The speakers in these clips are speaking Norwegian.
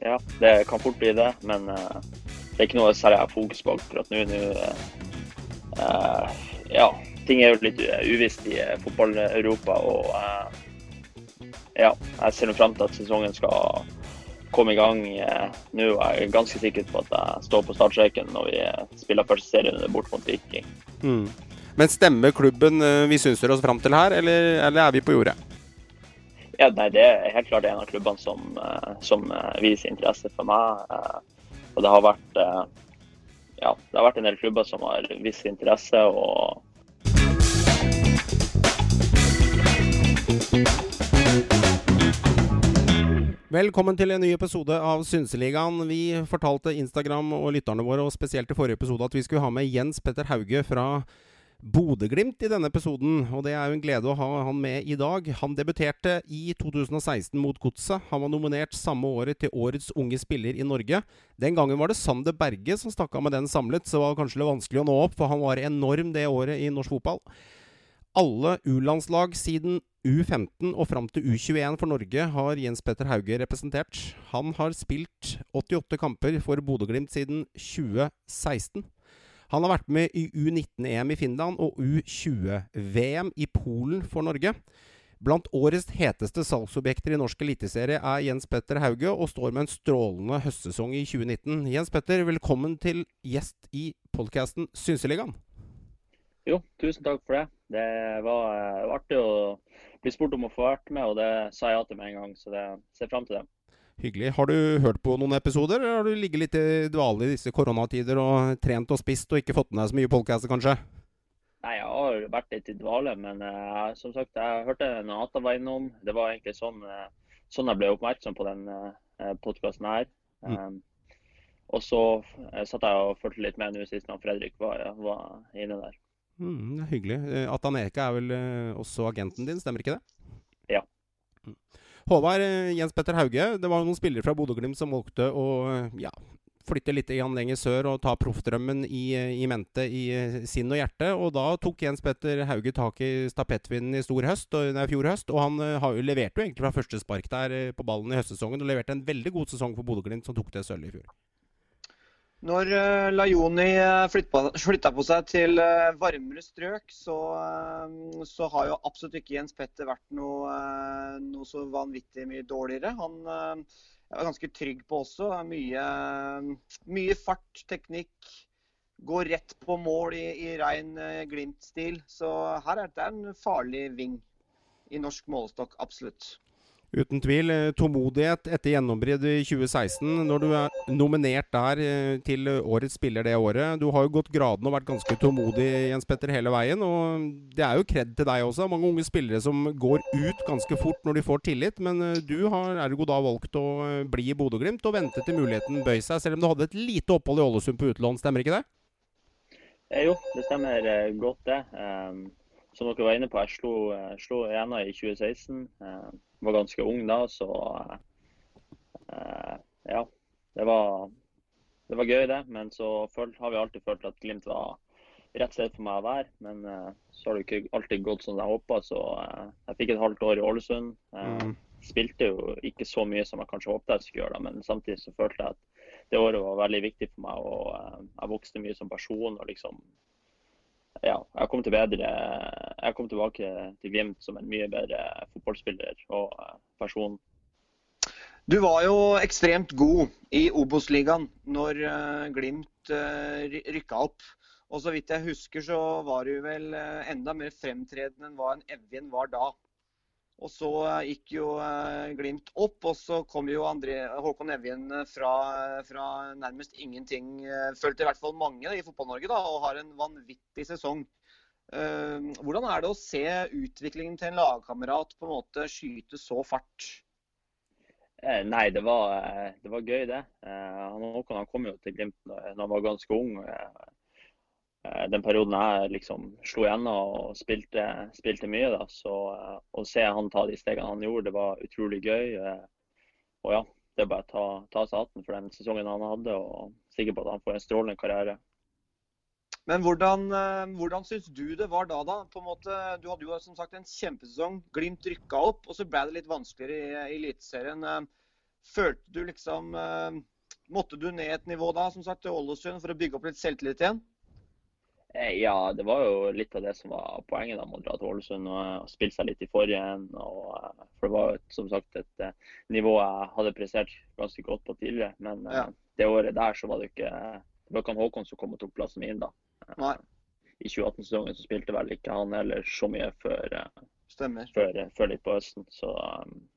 Ja, det kan fort bli det, men uh, det er ikke noe særlig fokus på akkurat nå. nå uh, ja, ting er jo litt uvisst i fotball-Europa. og ja, jeg ser fram til at sesongen skal komme i gang nå. Jeg er ganske sikker på at jeg står på startstreken når vi spiller første serierunde bort mot Viking. Mm. Men stemmer klubben vi synser oss fram til her, eller, eller er vi på jordet? Ja, nei, Det er helt klart en av klubbene som, som viser interesse for meg. Og det har vært ja, det har vært en del klubber som har viss interesse. og Velkommen til en ny episode av Synseligaen. Vi fortalte Instagram og lytterne våre, og spesielt i forrige episode, at vi skulle ha med Jens Petter Hauge fra Bodø-Glimt i denne episoden. Og det er jo en glede å ha han med i dag. Han debuterte i 2016 mot Godset. Han var nominert samme året til Årets unge spiller i Norge. Den gangen var det Sander Berge som stakk av med den samlet, så var det kanskje litt vanskelig å nå opp, for han var enorm det året i norsk fotball alle U-landslag siden U15 og fram til U21 for Norge har Jens Petter Hauge representert. Han har spilt 88 kamper for Bodø-Glimt siden 2016. Han har vært med i U19-EM i Finland og U20-VM i Polen for Norge. Blant årets heteste salgsobjekter i norsk eliteserie er Jens Petter Hauge, og står med en strålende høstsesong i 2019. Jens Petter, velkommen til gjest i podkasten Synseligaen. Jo, tusen takk for det. Det var, var, artig å bli spurt om å få vært med, og det sa jeg ja til med en gang. Så det ser fram til det. Hyggelig. Har du hørt på noen episoder, eller har du ligget litt i dvale i disse koronatider og trent og spist og ikke fått med deg så mye podcaster, kanskje? Nei, jeg har vært litt i dvale, men uh, som sagt, jeg hørte noe Ata var innom. Det var egentlig sånn, uh, sånn jeg ble oppmerksom på den uh, podkasten her. Mm. Um, og så satt jeg og fulgte litt med nå sist når Fredrik var, var inne der. Mm, hyggelig. Ataneka er vel også agenten din, stemmer ikke det? Ja. Mm. Håvard Jens Petter Hauge, det var noen spillere fra Bodø-Glimt som valgte å ja, flytte litt lenger sør og ta proffdrømmen i, i mente i sinn og hjerte. Og da tok Jens Petter Hauge tak i stapettvinden i stor høst, nei, fjor høst. Og han har jo leverte jo egentlig fra første spark der på ballen i høstsesongen. Og leverte en veldig god sesong for Bodø-Glimt, som tok det sølvet i fjor. Når Laioni Lajoni flytta på seg til uh, varmere strøk, så, så, har jo absolutt ikke Jens Petter vært noe, noe så vanvittig mye dårligere. Han er ganske trygg på også. Mye, mye fart, teknikk. Går rett på mål i, i rein Glimt-stil. Så her er det en farlig ving i norsk målestokk, absolutt. Uten tvil. Tålmodighet etter gjennombrudd i 2016, når du er nominert der til årets spiller det året. Du har jo gått graden og vært ganske tålmodig Jens Petter, hele veien. Og det er jo kred til deg også. Mange unge spillere som går ut ganske fort når de får tillit. Men du har ergo da valgt å bli i Bodø-Glimt og vente til muligheten bøy seg, selv om du hadde et lite opphold i Ålesund på utlån. Stemmer ikke det? Eh, jo, det stemmer godt, det. Um, som dere var inne på, jeg slo, slo Ena i 2016. Um, var ganske ung da, så uh, ja. Det var, det var, gøy, det. Men så følt, har vi alltid følt at Glimt var rett sted for meg å være. Men uh, så har det ikke alltid gått som jeg håpa, så uh, jeg fikk et halvt år i Ålesund. Mm. Spilte jo ikke så mye som jeg kanskje håpet jeg skulle gjøre, da, men samtidig så følte jeg at det året var veldig viktig for meg. og Jeg vokste mye som person. og liksom ja, jeg kom, bedre, jeg kom tilbake til Glimt som en mye bedre fotballspiller og eh, person. Du var jo ekstremt god i Obos-ligaen når uh, Glimt uh, rykka opp. Og så vidt jeg husker, så var du vel enda mer fremtredende enn hva en Evjen var da. Og så gikk jo eh, Glimt opp, og så kom jo André, Håkon Evjen eh, fra, fra, nærmest ingenting, eh, følte i hvert fall mange i Fotball-Norge, da, og har en vanvittig sesong. Hvordan er det å se utviklingen til en lagkamerat på en måte skyte så fart? Nei, det var, det var gøy, det. Håkon han kom jo til Glimt da han var ganske ung. Eh, den perioden jeg liksom slo gjennom og spilte, spilte mye, da, så eh, å se han ta de stegene han gjorde, det var utrolig gøy. Eh, og ja, det er bare å ta, ta seg hatten for den sesongen han hadde, og sikker på at han får en strålende karriere. Men hvordan, hvordan syns du det var da, da? På en måte, du hadde jo som sagt en kjempesesong. Glimt rykka opp, og så ble det litt vanskeligere i Eliteserien. følte du liksom Måtte du ned et nivå da, som sagt, til Ålesund for å bygge opp litt selvtillit igjen? Eh, ja, det var jo litt av det som var poenget da med å dra til Ålesund og spille seg litt i forrige. Og, eh, for det var jo som sagt et nivå jeg hadde prestert ganske godt på tidligere. Men ja. det året der så var det ikke Det var ikke han Håkon som kom og tok plassen min da. Nei. I 2018-sesongen så spilte vel ikke han heller så mye før, før, før litt på høsten. Så um,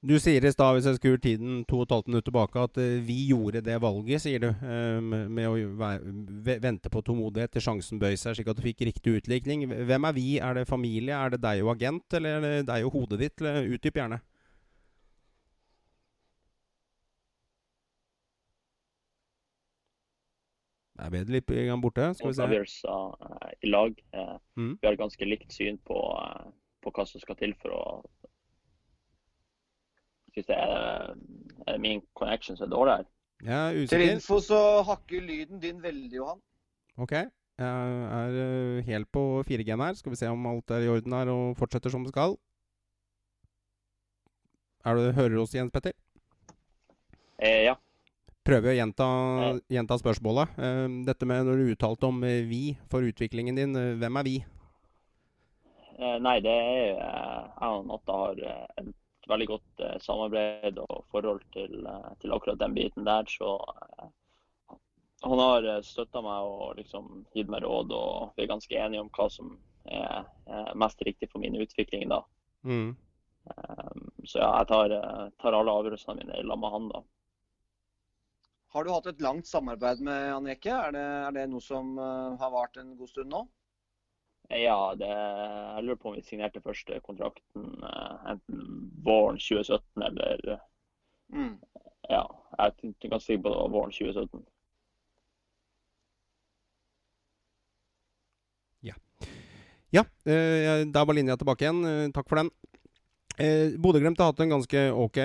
du sier i stad, hvis jeg skrur tiden to og et halvt minutt tilbake, at uh, vi gjorde det valget, sier du. Uh, med å vente på tålmodighet til sjansen bøy seg, slik at du fikk riktig utlikning. Hvem er vi? Er det familie? Er det deg og agent, eller er det deg og hodet ditt? Utdyp gjerne. Er bedre litt borte? Skal vi se. Avgjørelser uh, i lag. Mm. Vi har ganske likt syn på, på hva som skal til for å hvis det er, er min connection som er dårlig her. Ja, Til info så hakker lyden din veldig, Johan. OK. Jeg er eh, helt på 4G-en her. Skal vi se om alt er i orden her og fortsetter som det skal. Er du, hører du oss, Jens Petter? Eh, ja. Prøver å gjenta, eh. gjenta spørsmålet. Uh, dette med når du uttalte om vi for utviklingen din, hvem er vi? nei, det er jeg og Natta har veldig godt eh, samarbeid og forhold til, eh, til, akkurat den biten der. Så eh, han har støtta meg og liksom gitt meg råd, og vi er ganske enige om hva som er, mest riktig for min utvikling da. Mm. så ja, jeg tar, tar alle avgjørelsene mine i lag med han, da. Har du hatt et langt samarbeid med Jan Er det, er det noe som har vart en god stund nå? Ja, det, jeg lurer på om vi signerte første kontrakten eh, enten våren 2017 eller mm. Ja, jeg er ganske sikker på det var våren 2017. Ja. ja eh, der var linja tilbake igjen. Eh, takk for den. Eh, Bodø-Glimt har hatt en ganske ok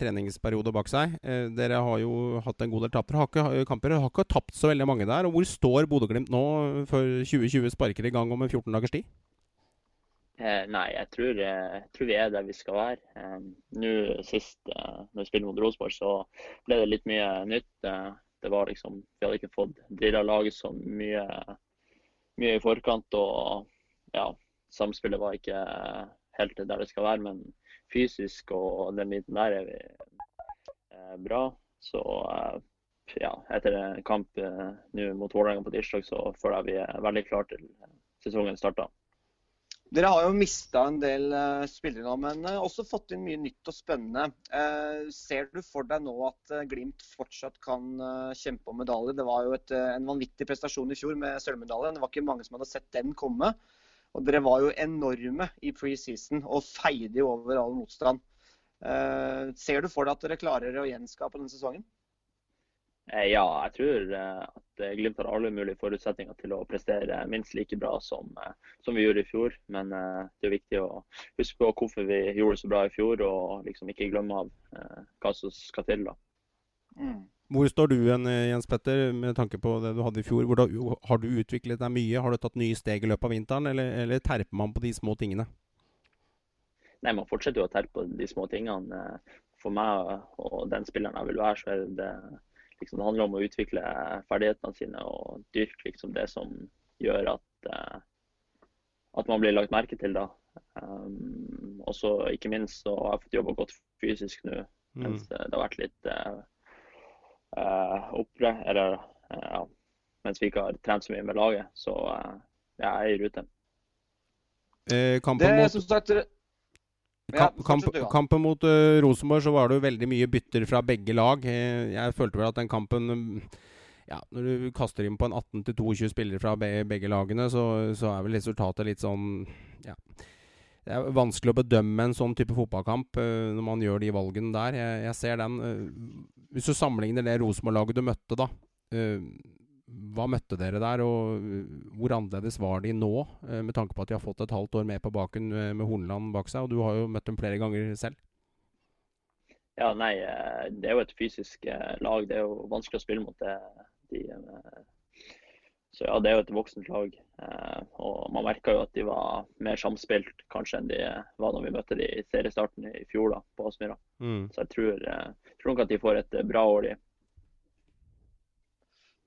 treningsperiode bak seg. Eh, dere har jo hatt en god del tapere. Har ikke, kamper har ikke tapt så veldig mange der. Og Hvor står Bodø-Glimt nå før 2020 sparker i gang om en 14 dagers tid? Eh, nei, jeg tror, eh, jeg tror, vi er der vi skal være. Eh, Nå Sist eh, når vi spilte mot Rosenborg, så ble det litt mye nytt. det var liksom, Vi hadde ikke fått drilla laget så mye, mye i forkant. Og ja, samspillet var ikke helt der det skal være. Men fysisk og den biten der er vi eh, bra. Så eh, ja, etter kamp eh, nå mot Vålerenga på tirsdag, så føler jeg vi er veldig klare til sesongen starter. Dere har jo mista en del uh, spillere nå, men også fått inn mye nytt og spennende. Ser du for deg nå at Glimt fortsatt kan kjempe om medalje? Det var jo et, en vanvittig prestasjon i fjor med sølvmedalje. Det var ikke mange som hadde sett den komme. Og dere var jo enorme i preseason og feide jo over all motstand. Uh, ser du for deg at dere klarer å gjenskape denne sesongen? Eh, ja, jeg tror eh, at Glimt har alle mulige forutsetninger til å prestere minst like bra som, som vi gjorde i fjor. Men det er viktig å huske på hvorfor vi gjorde det så bra i fjor, og liksom ikke glemme av hva som skal til. da. Mm. Hvor står du igjen, eh, Jens Petter, med tanke på det du hadde i fjor? Da, har du utviklet deg mye? Har du tatt nye steg i løpet av vinteren, eller, eller terper man på de små tingene? Nei, man fortsetter jo å terpe på de små tingene. For meg og den spilleren jeg vil være, så er det liksom, det handler om å utvikle ferdighetene sine og dyrke liksom, det som gjør at, uh, at man blir lagt merke til. da. Um, og så ikke minst så har jeg fått jobba godt fysisk nå, mm. mens det har vært litt uh, oppre, eller uh, ja, mens vi ikke har trent så mye med laget. Så uh, jeg er i rute. Eh, kampen, det, mot, sagt, ja, kamp, kampen mot uh, Rosenborg så var det jo veldig mye bytter fra begge lag. jeg følte vel at den kampen ja, Når du kaster inn på en 18-22 spillere fra begge lagene, så, så, er vel resultatet litt sånn ja. Det er vanskelig å bedømme en sånn type fotballkamp uh, når man gjør de valgene der. Jeg, jeg ser den. Uh, hvis du sammenligner det Rosenborg-laget du møtte, da. Uh, hva møtte dere der, og hvor annerledes var de nå? Med tanke på at de har fått et halvt år med på baken med Horneland bak seg, og du har jo møtt dem flere ganger selv. Ja, nei, det er jo et fysisk lag. Det er jo vanskelig å spille mot det. De, så ja, det er jo et voksent lag. Eh, og man merka jo at de var mer samspilt kanskje enn de var når vi møtte de i seriestarten i fjor da, på Aspmyra. Mm. Så jeg tror, eh, tror, nok at de får et bra år, de.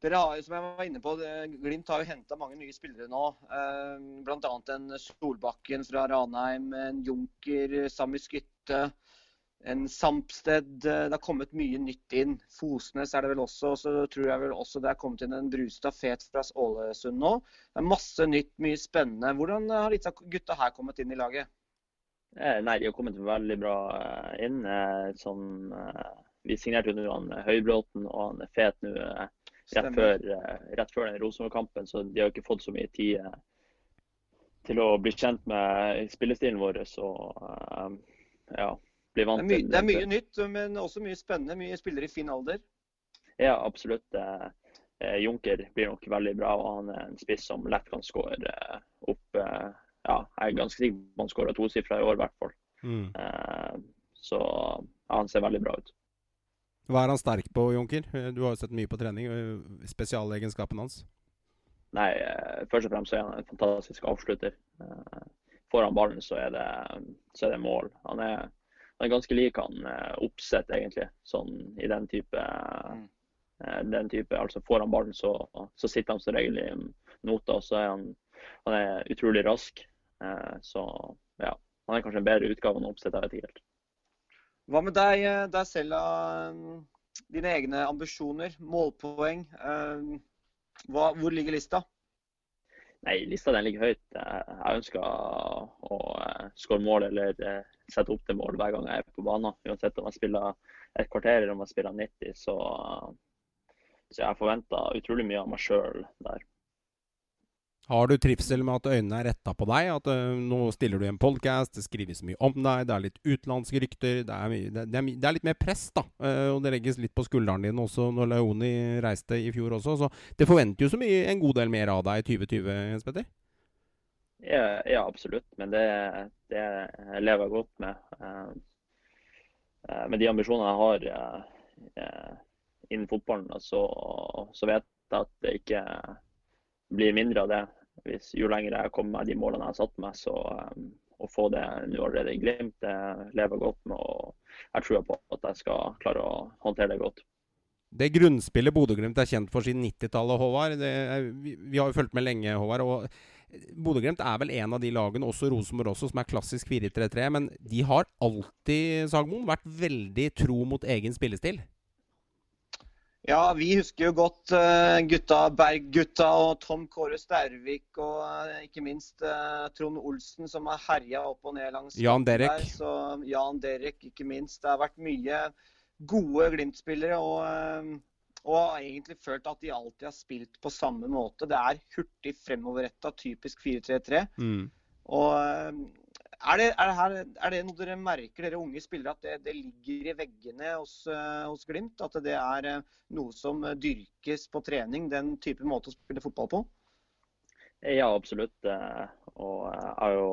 Dere har jo, som jeg var inne på, Glimt har jo henta mange nye spillere nå. Eh, Bl.a. en Solbakken fra Ranheim, en Junker, Sami Skytte en Sampsted. Eh, det har kommet mye nytt inn. Fosnes er det vel også. Og så tror jeg vel også det er kommet inn en Brustad Fet fra Ålesund nå. Det er masse nytt, mye spennende. Hvordan har disse gutta her kommet inn i laget? Eh, nei, de har kommet veldig bra eh, inn. Som, vi signerte jo han Høybråten og han er Fet nå rett før, rett før den Rosenborg-kampen, så de har ikke fått så mye tid til å bli kjent med spillestilen vår. Så ja, bli vant til. Det er, det er mye nytt, men også mye spennende. Mye spillere i fin alder. Ja, absolutt. Eh, eh, Junker blir nok veldig bra. og Han er en spiss som lett kan skåre eh, opp ja, Jeg er ganske sikker på han skårer tosifra i år, i hvert fall. Mm. Så ja, han ser veldig bra ut. Hva er han sterk på, Junker? Du har jo sett mye på trening. Spesialegenskapen hans? Nei, Først og fremst er han en fantastisk avslutter. Foran ballen så er det, så er det mål. Han er han er ganske lik han eh, oppsett, egentlig. Sånn i den type, mm. Eh, den type Altså får han ballen, så, så, sitter han som regel i nota. Og så er han, han er utrolig rask. Eh, så ja, han er kanskje en bedre utgave enn oppsett, jeg vet ikke helt. Hva med deg, deg selv, dine egne ambisjoner, målpoeng? Hva, hvor ligger lista? Nei, lista den ligger høyt. Jeg ønsker å skåre mål eller sette opp til mål hver gang jeg er på banen. Uansett om jeg spiller et kvarter eller om jeg spiller 90. Så, så jeg forventer utrolig mye av meg sjøl der. Har du trivsel med at øynene er retta på deg? At uh, nå stiller du i en podkast, det skrives mye om deg, det er litt utenlandske rykter. Det er, det, det, er, det er, litt mer press, da. Uh, og det legges litt på skuldrene dine også når Leoni reiste i fjor også. Så det forventer jo så mye, en god del mer av deg i 2020, Jens Petter? Ja, ja, absolutt. Men det, det lever jeg godt med. Uh, med de ambisjonene jeg har innen fotballen, så, så, vet jeg at det ikke blir mindre av det. Hvis, jo lenger jeg kommer med de målene jeg har satt meg, så å få det nå allerede i Glimt, det lever godt med. og Jeg tror på at jeg skal klare å håndtere det godt. Det grunnspillet Bodø-Glimt er kjent for siden 90-tallet, Håvard. Vi, vi, har jo fulgt med lenge, Håvard. og Bodø-Glimt er vel en av de lagene, også Rosenborg også, som er klassisk 4-3-3. Men de har alltid, Sagmoen, vært veldig tro mot egen spillestil. Ja, vi husker jo godt uh, gutta Berg-gutta og Tom Kåre Stervik og uh, ikke minst uh, Trond Olsen som har herja opp og ned langs Jan Derek. Der, så Jan Derek, ikke minst. Det har vært mye gode Glimt-spillere. og og har egentlig følt at de alltid har spilt på samme måte. Det er hurtig fremoverretta, typisk 4-3-3. Mm. Og eh, er det, er, det her, er det, noe dere merker, dere unge spillere, at det, det ligger i veggene hos, eh, hos, Glimt? At det er eh, noe som dyrkes på trening, den type måte å spille fotball på? Ja, absolutt. Og jeg har jo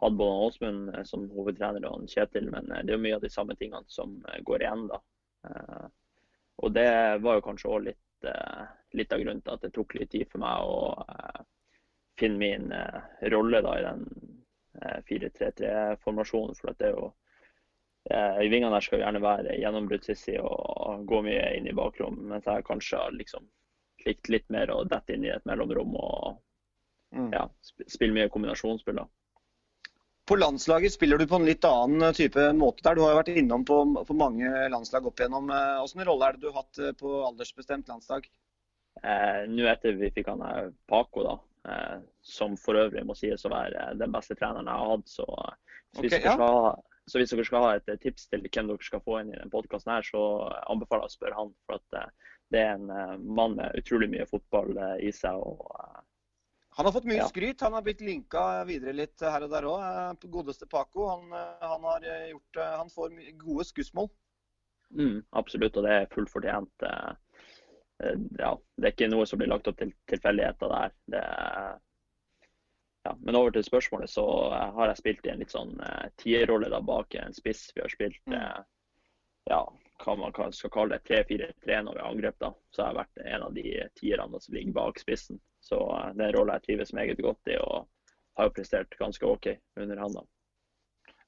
hatt både Åsmund som hovedtrener og Kjetil, men det er jo mye av de samme tingene som går igjen. da. Og det var jo kanskje òg litt, eh, litt, av grunnen til at det tok litt tid for meg å eh, finne min eh, rolle da, i den 4-3-3-formasjonen. For det er jo i vingene der skal jo gjerne være gjennombruddssissy og gå mye inn i bakrom. Mens jeg kanskje har liksom likt litt mer å dette inn i et mellomrom og mm. ja, spille mye kombinasjonsspill. På landslaget spiller du på en litt annen type måte der. Du har jo vært innom på, på mange landslag opp igjennom. Hvilken rolle er det du har hatt eh, på aldersbestemt landslag? Eh, Nå etter vi fikk han eh, Paco, da, eh, som for øvrig må sies å være den beste treneren jeg har hatt, så hvis, okay, ja. ha, så hvis, dere skal ha et tips til hvem dere skal få inn i denne podkasten, så anbefaler jeg å spørre han. For at eh, det er en mann med utrolig mye fotball i seg. og han har fått mye ja. skryt. Han har blitt linka videre litt her og der òg. Eh, godeste Paco. Han, eh, han, har eh, gjort, han får gode skussmål. Mm, absolutt, og det er fullt fortjent. Ja, det er ikke noe som blir lagt opp til tilfeldigheter der. Det, ja. Men over til spørsmålet, så har jeg spilt i en litt sånn tierrolle bak en spiss. Vi har spilt mm. ja, hva man skal kalle det, 3-4-3 når vi har angrep. da, Så har jeg vært en av de tierne som ligger bak spissen. Så uh, det er en rolle jeg trives meget godt i, og har jo prestert ganske OK under han. da.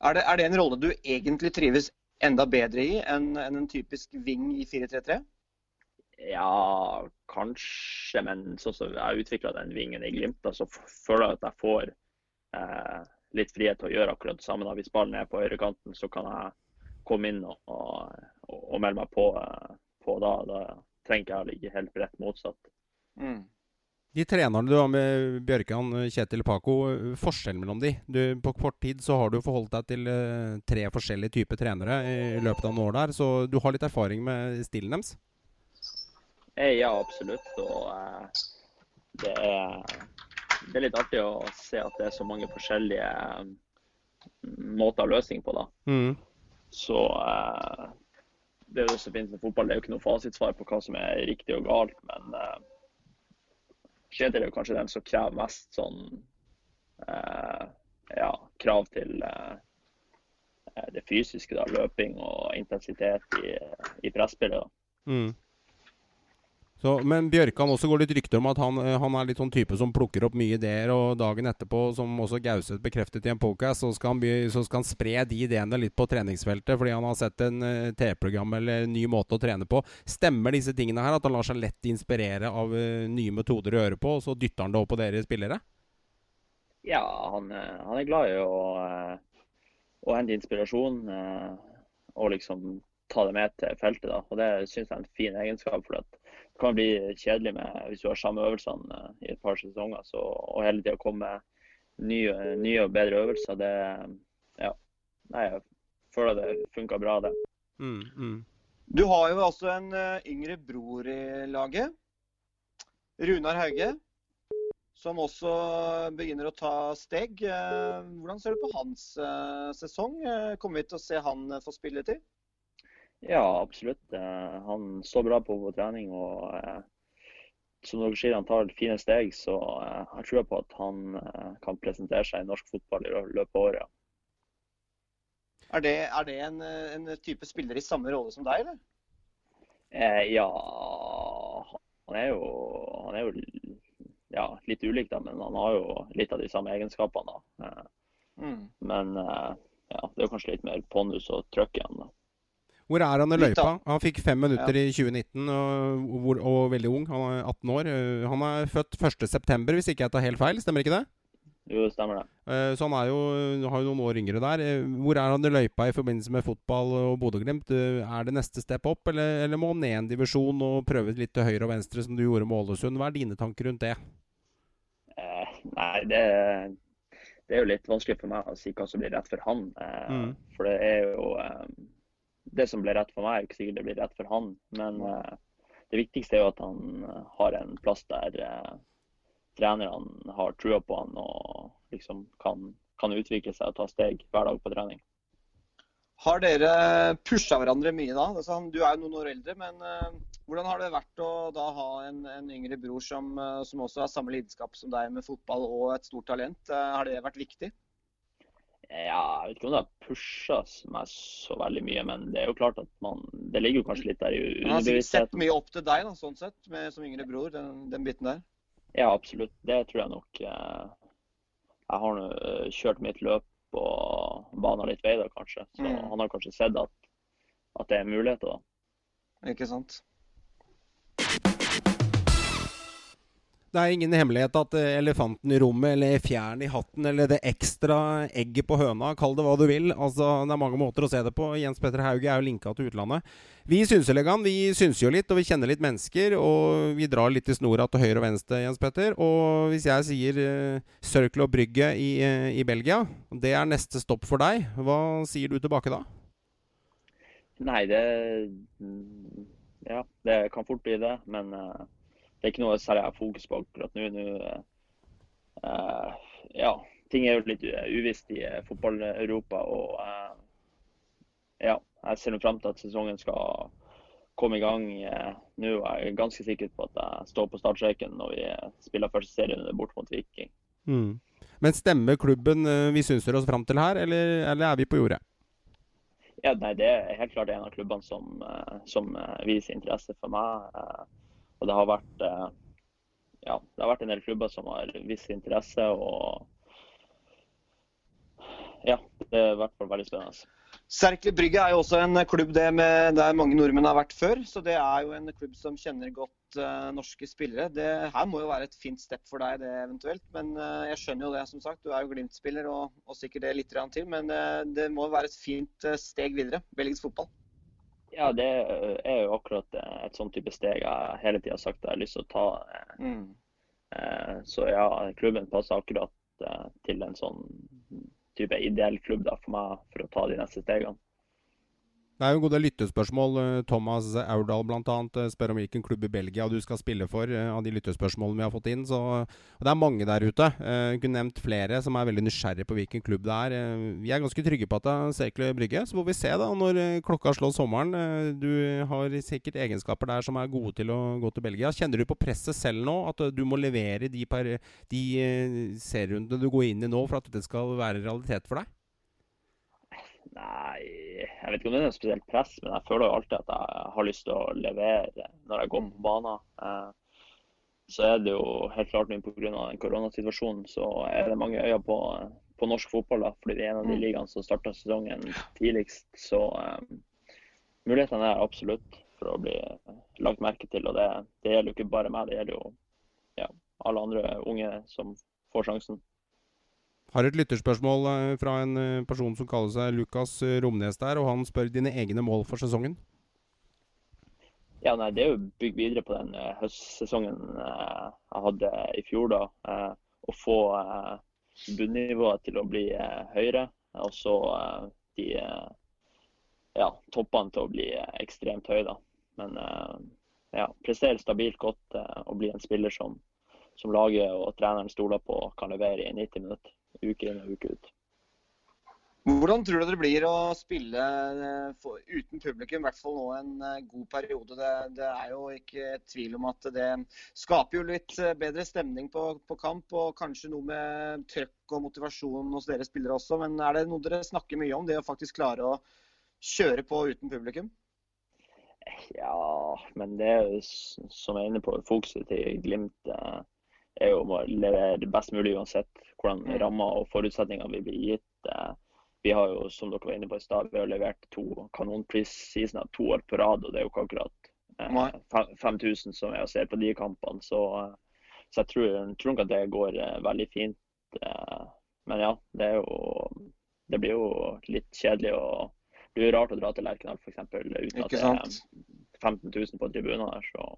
Er det, er det en rolle du egentlig trives enda bedre i enn en, en typisk wing i 4-3-3? Ja, kanskje, men sånn som jeg har utvikla den vingen i Glimt, så føler jeg at jeg får eh, litt frihet til å gjøre akkurat det samme. Da. Hvis ballen er på høyrekanten, så kan jeg komme inn og, og, og melde meg på, eh, på da. Da trenger jeg å ligge helt bredt motsatt. Mm. De trenerne du har med Bjørkan, Kjetil Paco, forskjellen mellom de? Du, på kort tid så har du forholdt deg til uh, tre forskjellige typer trenere i løpet av noen år der, så du har litt erfaring med stilen deres? Eh, ja, absolutt. Og uh, det, er, det, er, litt artig å se at det er så mange forskjellige måter å løse ting på, da. Mm. Så uh, det er jo så fint med fotball. Det er jo ikke noe fasitsvar på hva som er riktig og galt, men Kjetil er jo kanskje den som krever mest sånn eh, ja, krav til eh, det fysiske. da, Løping og intensitet i, i presspillet. Mm. Så, men Bjørkan også går litt rykter om at han, eh, han, er litt sånn type som plukker opp mye ideer, og dagen etterpå, som også Gauseth bekreftet i en podcast, så skal, han, så skal han spre de ideene litt på treningsfeltet fordi han har sett en uh, TV-program eller en ny måte å trene på. Stemmer disse tingene her, at han lar seg lett inspirere av uh, nye metoder å gjøre på, og så dytter han det opp på dere spillere? Ja, han, han er glad i å, å hente inspirasjon og liksom ta det med til feltet. da, og Det syns jeg er en fin egenskap. for at kan bli kjedelig med hvis du har samme øvelsene eh, i et par sesonger. Så, og hele tida komme med nye, nye, og bedre øvelser, det Ja. Nei, jeg føler det funka bra, det. Mm, mm. Du har jo også en uh, yngre bror i laget. Runar Hauge. Som også begynner å ta steg. Uh, hvordan ser du på hans sesong? Kommer vi til å se han få spilletid? Ja, absolutt. Eh, han står bra på, på trening. og eh, som dere sier, han tar fine steg. Så eh, jeg tror på at han kan presentere seg i norsk fotball i løpet av året. Er det, er det en, en, type spiller i samme rolle som deg, eller? Eh, ja, han er jo, han er jo ja, litt ulik, da, men han har jo litt av de samme egenskapene. da. mm. Men ja, det er kanskje litt mer pondus og trøkk igjen. da. Hvor er han i løypa? Han fikk fem minutter ja. i 2019 og, og, og, veldig ung. Han er 18 år. Eh, han er født 1.9., hvis ikke jeg tar helt feil. Stemmer ikke det? Jo, stemmer det. Eh, så han er jo, har jo noen år yngre der. Eh, hvor er han i løypa i forbindelse med fotball og Bodø-Glimt? Er det neste step opp, eller, eller, må han ned en divisjon og prøve litt til høyre og venstre, som du gjorde med Ålesund? Hva er dine tanker rundt det? Eh, nei, det, det, er jo litt vanskelig for meg å si hva som blir rett for han. Eh, mm. For det er jo eh, det som ble rett for meg, er ikke sikkert det blir rett for han. Men uh, det viktigste er jo at han uh, har en plass der uh, trenerne har trua på han og liksom kan, kan, utvikle seg og ta steg hver dag på trening. Har dere pusha hverandre mye da? Altså, du er jo noen år eldre, men hvordan har det vært å da ha en, en yngre bror som, som, også har samme lidenskap som deg med fotball og et stort talent? har det vært viktig? Ja, jeg vet ikke om det har pusha meg så veldig mye, men det er jo klart at man Det ligger jo kanskje litt der i underbevisstheten. Han har sett mye opp til deg, da, sånn sett, med, som yngre bror, den, den, biten der? Ja, absolutt. Det tror jeg nok. Eh, jeg har nå eh, kjørt mitt løp og bana litt vei da, kanskje. Så mm. han har kanskje sett at, at det er muligheter, da. Ikke sant. Det er ingen hemmelighet at eh, elefanten i rommet, eller fjæren i hatten, eller det ekstra egget på høna, kall det hva du vil. Altså, Det er mange måter å se det på. Jens Petter Hauge er jo linka til utlandet. Vi Synselegaen vi synser jo litt, og vi kjenner litt mennesker. Og vi drar litt i snora til høyre og venstre, Jens Petter. Og hvis jeg sier uh, Circle og Brygge i, uh, i Belgia, det er neste stopp for deg, hva sier du tilbake da? Nei, det Ja, det kan fort bli det. Men uh det er ikke noe særlig jeg har fokus på akkurat nå. nå uh, ja, ting er jo litt uvisst i uh, fotball-Europa. Og uh, ja, jeg ser fram til at sesongen skal komme i gang nå. Jeg er ganske sikker på at jeg står på startstreken når vi spiller første serierunde bort mot Viking. Mm. Men stemmer klubben vi synser oss fram til her, eller, eller er vi på jordet? Ja, nei, Det er helt klart en av klubbene som, som viser interesse for meg. Og det har vært ja, det har vært en del klubber som har viss interesse. og ja, det er i hvert fall veldig spennende. Serkli Brygge er jo også en klubb med, der mange nordmenn har vært før. Så det er jo en klubb som kjenner godt uh, norske spillere. Det her må jo være et fint step for deg, det eventuelt. Men uh, jeg skjønner jo det, som sagt. Du er jo Glimt-spiller og, og, sikkert det litt til. Men uh, det må være et fint steg videre. Belgisk fotball. Ja, det er jo akkurat et sånt type steg jeg hele tida har sagt jeg har lyst til å ta. Mm. Så ja, klubben passer akkurat til en sånn type ideell klubb da, for meg for å ta de neste stegene. Det er jo gode lyttespørsmål. Eh, Thomas Aurdal bl.a. Eh, spør om hvilken klubb i Belgia du skal spille for, eh, av de lyttespørsmålene vi har fått inn. Så, og det er mange der ute. Jeg kunne nevnt flere som er veldig nysgjerrige på hvilken klubb det er. Vi er ganske trygge på at det er Sekle Brygge. Så får vi se da når klokka slår sommeren. Du har sikkert egenskaper der som er gode til å gå til Belgia. Kjenner du på presset selv nå? At du må levere de, per, de serierundene du går inn i nå for at dette skal være realitet for deg? Nei, jeg vet ikke om det er noe spesielt press, men jeg føler jo alltid at jeg har lyst til å levere når jeg går på banen. Eh, så er det jo helt klart nå pga. koronasituasjonen så er det mange øyne på, på norsk fotball. da, fordi det er en av de mm. ligaene som starta sesongen tidligst. Så um, mulighetene er absolutt for å bli lagt merke til. Og det, det gjelder jo ikke bare meg, det gjelder jo ja, alle andre unge som får sjansen. Har et lytterspørsmål eh, fra en eh, person som kaller seg Lukas eh, Romnes der, og han spør dine egne mål for sesongen. Ja, nei, Det er jo bygd videre på den høstsesongen jeg hadde i fjor. da, Å få bunnivået til å bli høyere, og så de ja, toppene til å bli ekstremt høye. da. Men ja, prestere stabilt godt og bli en spiller som, som laget og treneren stoler på kan levere i 90 minutter uke inn og uke ut. Hvordan tror du det blir å spille eh, for, uten publikum, i hvert fall nå en eh, god periode? Det, det, er jo ikke tvil om at det skaper jo litt eh, bedre stemning på, på, kamp, og kanskje noe med trøkk og motivasjon hos dere spillere også. Men er det noe dere snakker mye om, det å faktisk klare å kjøre på uten publikum? Ja, men det er jo som jeg er inne på, fokuset til Glimt er jo å levere best mulig uansett hvordan mm. rammer og forutsetninger vi blir gitt. Eh, vi har jo, som dere var inne på i stad, vi har levert to kanonpris-seasoner to år på rad. og Det er jo ikke akkurat eh, 5000 som er å se på de kampene. Så, eh, så jeg tror, tror nok at det går eh, veldig fint. Eh, men ja, det, jo, det blir jo litt kjedelig. og Det blir rart å dra til Lerkendal f.eks. uten at det er 15 000 på tribunen der. så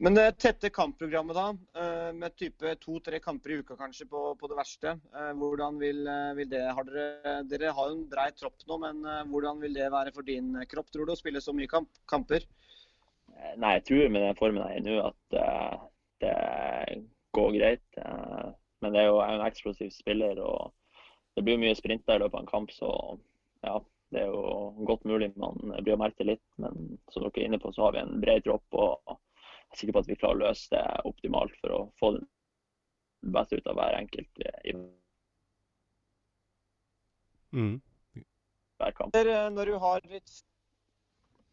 men det tette kampprogrammet, da, eh, med type to-tre kamper i uka kanskje på, på det verste. Eh, hvordan vil, eh, vil det har dere, dere har jo en brei tropp nå, men hvordan vil det være for din kropp, tror du, å spille så mye kamp, kamper? Nei, jeg tror med den formen jeg er nå at det går greit. Men det er jo en eksplosiv spiller, og det blir mye sprinter i løpet av en kamp, så ja. Det er jo godt mulig man blir å merke litt, men som dere er inne på, så har vi en bred tropp. og jeg er sikker på at vi klarer å løse det optimalt for å få det beste ut av hver enkelt i mm. hver kamp. Eh, når du har litt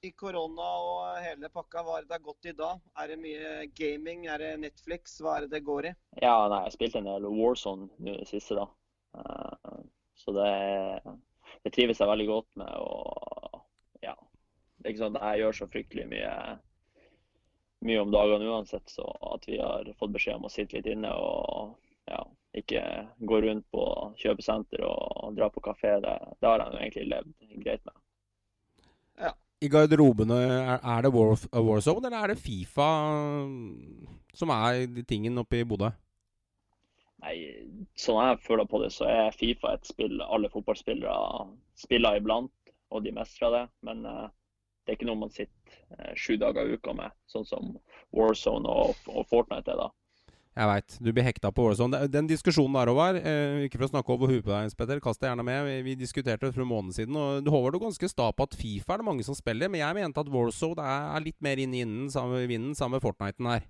i korona og hele pakka, hva er det det har gått i da? Er det mye gaming, er det Netflix, hva er det det går i? Ja, nei, jeg spilte en del Warzone nå i det siste, da. Uh, så det, det trives jeg veldig godt med. Og ja, det er ikke sånn at jeg gjør så fryktelig mye mye om dagene uansett, så at vi har fått beskjed om å sitte litt inne og ja, ikke gå rundt på kjøpesenter og dra på kafé, det, det har jeg egentlig levd greit med. Ja. I garderobene, er det War, Warzone eller er det Fifa som er de tingen oppe i Bodø? Nei, sånn jeg føler på det, så er Fifa et spill alle fotballspillere spiller iblant, og de mestrer det. Men uh, det er ikke noe man sitter eh, sju dager i uka med, sånn som Warzone og, og Fortnite er da. Jeg veit. Du blir hekta på Warzone. Den diskusjonen der, Håvard, eh, ikke for å snakke over huet på deg, Petter, kast deg gjerne med. Vi, vi diskuterte det for en måned siden, og du Håvard, er ganske sta på at Fifa er det mange som spiller, men jeg mente at Warzone er, er litt mer inne i vinden sammen med Fortniten her.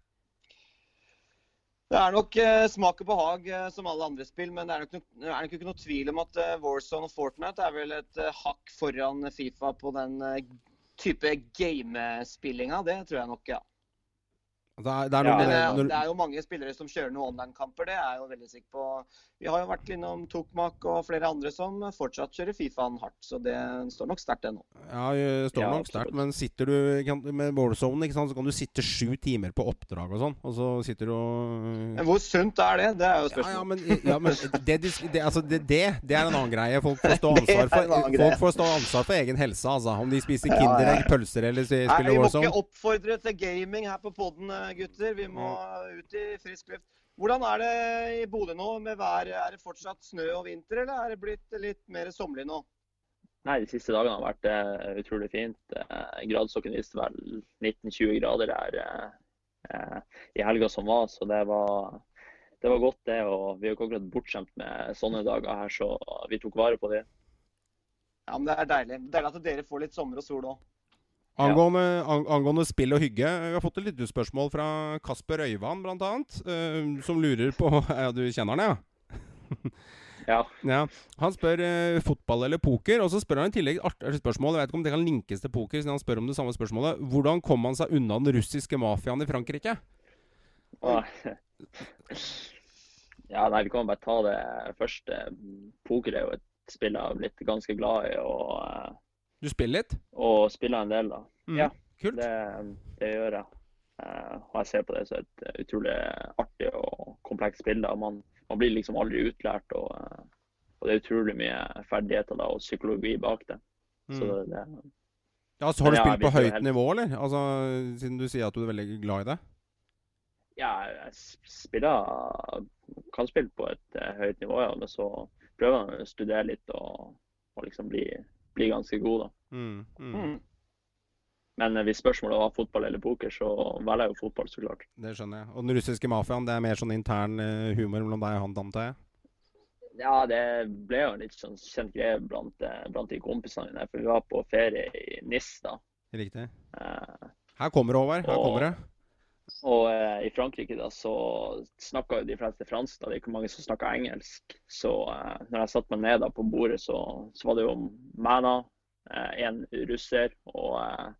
Det er nok eh, smak og behag eh, som alle andre spill, men det er nok, no, er nok ikke noe tvil om at eh, Warzone og Fortnite er vel et eh, hakk foran Fifa på den eh, type gamespillinga. Det tror jeg nok, ja. Det er, det er Ja, noe Men eh, det, er, det er jo mange spillere som kjører noen online-kamper, det er jeg jo veldig sikker på. Vi har jo vært innom Tokmak og flere andre som fortsatt kjører Fifaen hardt, så det står nok sterkt ennå. Ja, det står Ja, nok sterkt, men sitter du med Warzone, så kan du sitte sju timer på oppdrag og sånn, og så sitter du og Men hvor sunt er det? Det er jo ja, ja, spørsmålet. men, ja, men det, det, altså, det, er en annen greie. Folk får stå ansvar for, folk får stå ansvar for egen helse, altså. Om de spiser Ja, ja, Kinderegg, ja. pølser eller spiller Nei, vi må Warzone. ikke oppfordre til gaming her på poden, gutter. Vi må ut i frisk luft. Hvordan er det i Bodø nå med vær? Er det fortsatt snø og vinter, eller er det blitt litt mer sommerlig nå? Nei, de siste dagene har vært uh, utrolig fint. Uh, gradestokken viste vel 19-20 grader her uh, eh, i helga som var, så det var, det var godt det. Og vi er jo ikke akkurat bortskjemt med sånne dager her, så vi tok vare på det. Ja, men Det er deilig. Deilig at dere får litt sommer og sol òg. Angående, ang, angående spill og hygge, vi har fått et lyttespørsmål fra Kasper Øyvand, blant annet, eh, som lurer på Ja, du kjenner han, ja? Ja. Ja, Han spør uh, fotball eller poker, og så spør han i tillegg artig spørsmål. Jeg vet ikke om det kan linkes til poker, siden han spør om det samme spørsmålet. Hvordan kom han seg unna den russiske mafiaen i Frankrike? Ja, nei, vi kan bare ta det første. Poker er jo et spill jeg har blitt ganske glad i, og, eh, Du spiller litt? og spiller en del, da. Mm. Ja. Kult. Det, det gjør jeg. Eh, og jeg ser på det som et eh, utrolig artig og komplekst spill. da. Man, man blir liksom aldri utlært, og, eh, og det er utrolig mye ferdigheter da, og psykologi bak det. Så Mm. det, Ja, så har du spilt på høyt nivå, eller? Altså, Siden du sier at du er veldig glad i det? ja, jeg spiller kan spille på et høyt nivå, ja, men så prøver jeg å studere litt og, og liksom bli, bli ganske god, da. Mm. Mm. Mm. Men eh, hvis spørsmålet var fotball eller poker, så velger jeg jo fotball, så klart. Det skjønner jeg. Og den russiske mafiaen, det er mer sånn intern eh, humor mellom deg og han, antar jeg? Ja, det ble jo en litt sånn kjent greie blant, eh, blant de kompisene mine. For vi var på ferie i NIS da. Riktig. Eh, Her kommer det, Håvard. Her Og- kommer det. Og eh, i Frankrike da, så snakka jo de fleste fransk. da, Det er ikke mange som snakker engelsk. Så eh, når jeg satte meg ned da på bordet, så, så var det jo meg, eh, en russer og, eh,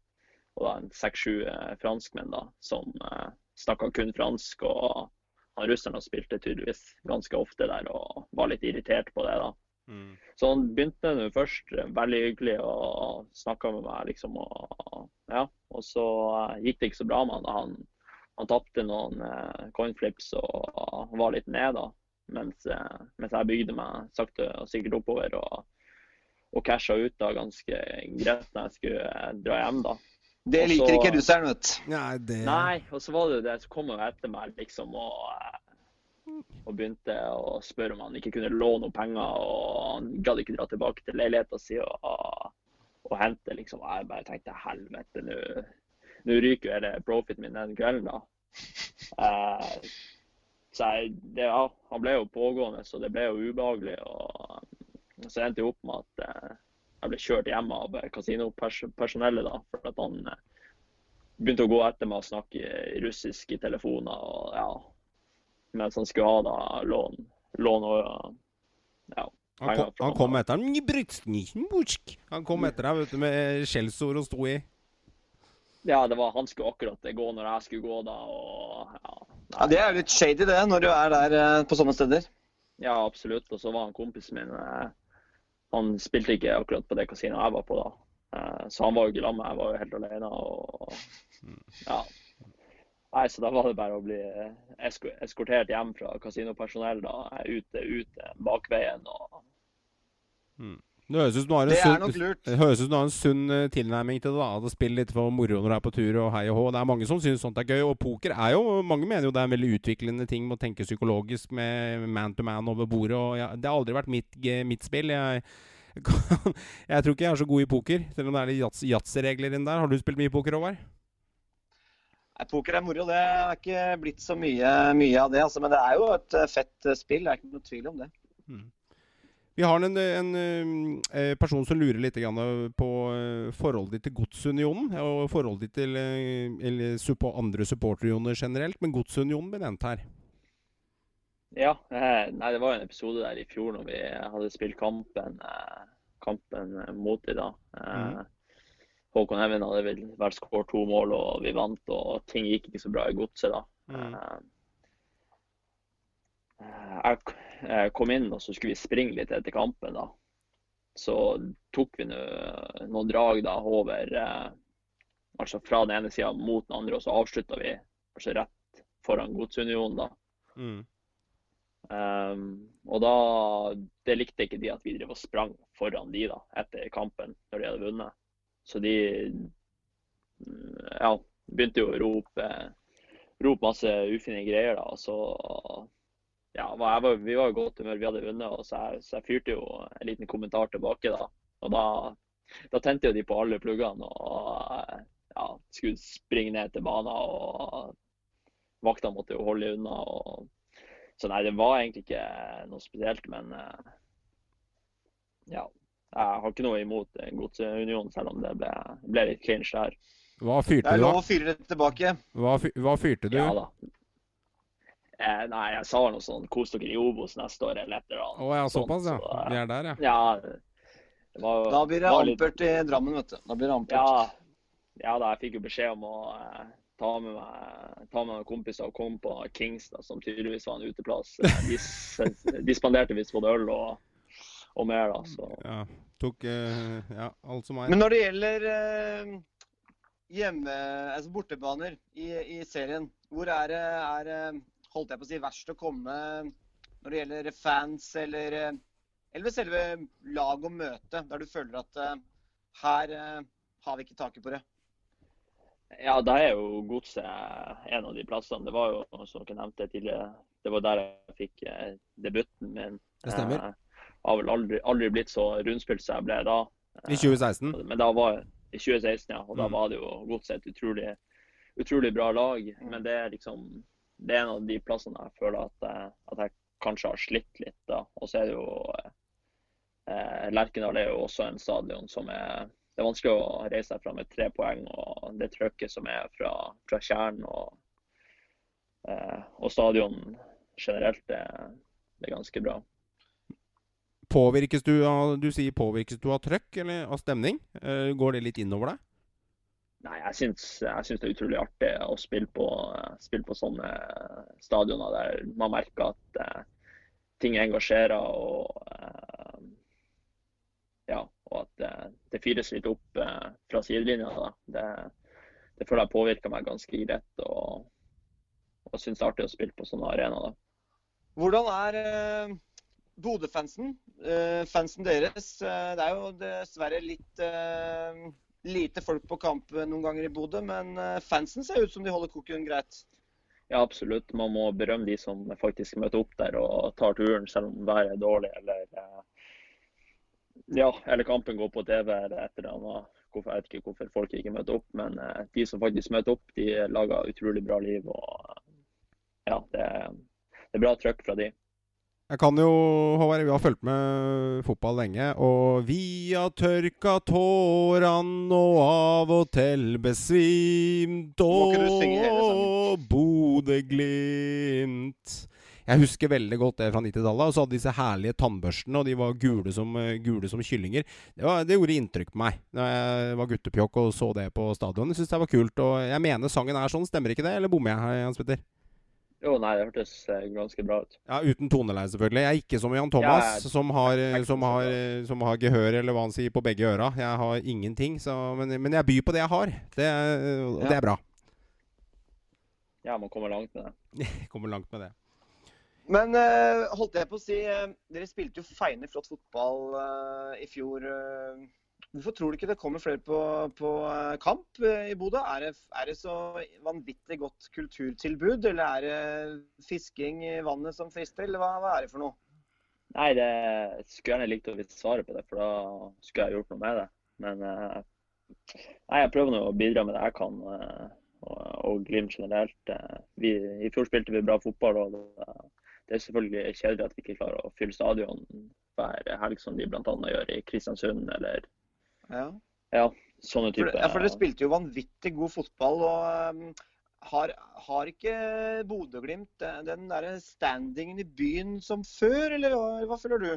og da en seks-sju eh, franskmenn da, som eh, snakka kun fransk. Og han russeren spilte tydeligvis ganske ofte der og var litt irritert på det. da. Mm. Så han begynte nå først eh, veldig hyggelig og snakka med meg, liksom. Og, ja. og så gikk det ikke så bra med han. da. Han, han tapte noen eh, coinflips og var litt ned, da. Mens, eh, mens jeg bygde meg sakte og sikkert oppover og, og casha ut da ganske greit når jeg skulle eh, dra hjem, da. Det Og liker ikke russeren, vet du. Nei, det Nei, og så var det jo det som kom jo etter meg, liksom, og, eh, og begynte å spørre om han ikke kunne låne noen penger, og han gadd ikke dra tilbake til leiligheta si og, og hente, liksom. Og jeg bare tenkte helvete, nå nå ryker jo hele profiten min den kvelden, da. Eh, så jeg, det, ja, han ble jo pågående, så det ble jo ubehagelig. Og så endte jeg opp med at eh, jeg ble kjørt hjem av kasinopersonellet, da. For at han eh, begynte å gå etter meg og snakke russisk i telefoner. og ja, Mens han skulle ha da lån, lån og ja, Han kom, han kom etter deg. Med skjellsord og sto i. ja, det var han skulle akkurat gå når jeg skulle gå, da. og ja, Ja, Det er jo litt shady, det, når du er der eh, på sånne steder. Ja, absolutt. Og så var han kompisen min eh, Han spilte ikke akkurat på det kasinoet jeg var på da. Eh, Så han var jo ikke sammen med meg, jeg var jo helt alene. Og ja. Nei, så da var det bare å bli eskortert hjem fra kasinopersonell da, ute, ute bakveien. og Det Det høres ut som du har en sunn eh, tilnærming til det. da At Spill litt for moro når du er på tur og hei og hå. Det er mange som syns sånt er gøy. Og poker er jo Mange mener jo det er en veldig utviklende ting med å tenke psykologisk med man to man over bordet. Og jeg, det har aldri vært mitt, mitt spill. Jeg, kan, jeg tror ikke jeg er så god i poker, selv om det er litt yatzy-regler inni der. Har du spilt mye poker, Håvard? Nei, Poker er moro. Det er ikke blitt så mye, mye av det. Altså. Men det er jo et eh, fett eh, spill. Det er ikke noe tvil om det. Vi har en, en, en person som lurer litt på eh, forholdet ditt til Godsunionen. Og forholdet ditt til eh, eller andre supporterunioner generelt. Men Godsunionen ble nevnt her. Ja. Eh, nei, det var en episode der i fjor når vi hadde spilt kampen, eh, kampen mot dem. da. Mm. Håkon Hevin hadde vel vært skåret to mål, og vi vant. Og ting gikk ikke så bra i godset da. Mm. Jeg kom inn og så skulle vi springe litt etter kampen. da. Så tok vi noen drag da over altså fra den ene sida mot den andre, og så avslutta vi altså rett foran Godsunionen. da. Mm. Um, og da Det likte ikke de at vi drev og sprang foran de da, etter kampen når de hadde vunnet. Så de ja, begynte jo å rope, rope masse ufine greier. da, og så ja, var, Vi var i godt humør, vi hadde vunnet, og så jeg, så jeg, fyrte jo en liten kommentar tilbake. da, og da, da tente jo de på alle pluggene og ja, skulle springe ned til banen. og Vakta måtte jo holde unna. og så nei, det var egentlig ikke noe spesielt, men uh, ja. Jeg har ikke noe imot Godsunionen, selv om det ble, ble litt clinch der. Hva fyrte du, da? Det er lov å fyre det tilbake. Hva, hva fyrte du? Ja da. Eh, nei, jeg sa noe sånn 'kos dere i Obos neste år', eller et eller annet. Å ja, såpass, ja. Så, Vi er der, ja. ja var, da blir det ampert litt... i Drammen, vet du. Da blir det ampert. Ja, ja da, jeg fikk jo beskjed om å eh, ta med meg, ta med noen kompiser og komme på Kings, da, som tydeligvis var en uteplass. De, de spanderte visst både øl og, og mer, da. Så. Ja, tok uh, ja, alt som er. Men når det gjelder uh, hjemme, altså bortebaner i, i, serien, hvor er det er, holdt jeg på å si, verst å komme når det gjelder fans eller, eller selve lag og møte, der du føler at uh, her har vi ikke taket på det? Ja, da er jo Godset en av de plassene. Det var jo, som dere nevnte tidligere, det var der jeg fikk eh, debuten min. Det stemmer. Jeg eh, har vel aldri, aldri blitt så rundspilt som jeg ble da. I 2016? Eh, men da var I 2016, ja. Og mm. da var det jo Godset et utrolig, utrolig bra lag. Mm. Men det er liksom det er en av de plassene jeg føler at, at jeg kanskje har slitt litt. da. Og så er det jo eh, Lerkendal er jo også en stadion som er det er vanskelig å reise seg fra med tre poeng og det trøkket som er fra, fra kjernen og, eh, og stadion generelt, det, er ganske bra. Påvirkes du av du sier påvirkes du av trøkk eller av stemning? Eh, går det litt innover deg? Nei, jeg syns, jeg syns, det er utrolig artig å spille på, spille på sånne stadioner der man merker at uh, ting engasjerer. og uh, ja, og at det, det fyres litt opp uh, fra sidelinja. Det, det, føler jeg påvirker meg ganske greit, og, og syns det er artig å spille på sånne arenaer. Hvordan er Bodø-fansen? Fansen deres. Det er jo dessverre litt lite folk på kamp noen ganger i Bodø, men eh, fansen ser ut som de holder koken greit. Ja, absolutt. Man må berømme de som faktisk møter opp der og tar turen, selv om været er dårlig eller ja, eller kampen går på TV eller et eller annet. Jeg vet ikke hvorfor folk ikke møter opp, men eh, de som faktisk møter opp, de lager utrolig bra liv. og ja, det det er bra trøkk fra de. Jeg kan jo, Håvard, vi har fulgt med fotball lenge, og vi har tørka tårene og av og til besvimt, og Bodø-Glimt jeg husker veldig godt det fra 90-tallet. Og så hadde disse herlige tannbørstene, og de var gule som, gule som kyllinger. Det, var, det, gjorde inntrykk på meg da jeg var guttepjokk og så det på stadion. Jeg syns det var kult. Og jeg mener sangen er sånn, stemmer ikke det? Eller bommer jeg, Hans Petter? Jo, nei, det hørtes eh, ganske bra ut. Ja, Uten toneleie, selvfølgelig. Jeg er ikke som Jan Thomas, ja, jeg, som, har, som, har, som, har, gehør, eller hva han sier, på begge øra. Jeg har ingenting. Så, men, men, jeg byr på det jeg har. Det, og ja. det er bra. Ja, man kommer langt med det. kommer langt med det. Men uh, holdt jeg på å si, uh, dere spilte jo feiende flott fotball uh, i fjor. Hvorfor tror du ikke det kommer flere på, på kamp i Bodø? Er er det, så vanvittig godt kulturtilbud, eller er det fisking i vannet som frister, eller hva, hva, er det for noe? Nei, det skulle gjerne likt å vite svaret på det, for da skulle jeg gjort noe med det. Men nei, jeg prøver nå å bidra med det jeg kan, og, og Glimt generelt. Vi, I fjor spilte vi bra fotball. og det, det er selvfølgelig kjedelig at vi ikke klarer å fylle stadion hver helg, som de bl.a. gjør i Kristiansund eller ja. ja sånne typer. Ja, for dere spilte jo vanvittig god fotball. og um, har, har ikke Bodø-Glimt den der standingen i byen som før, eller hva, hva føler du?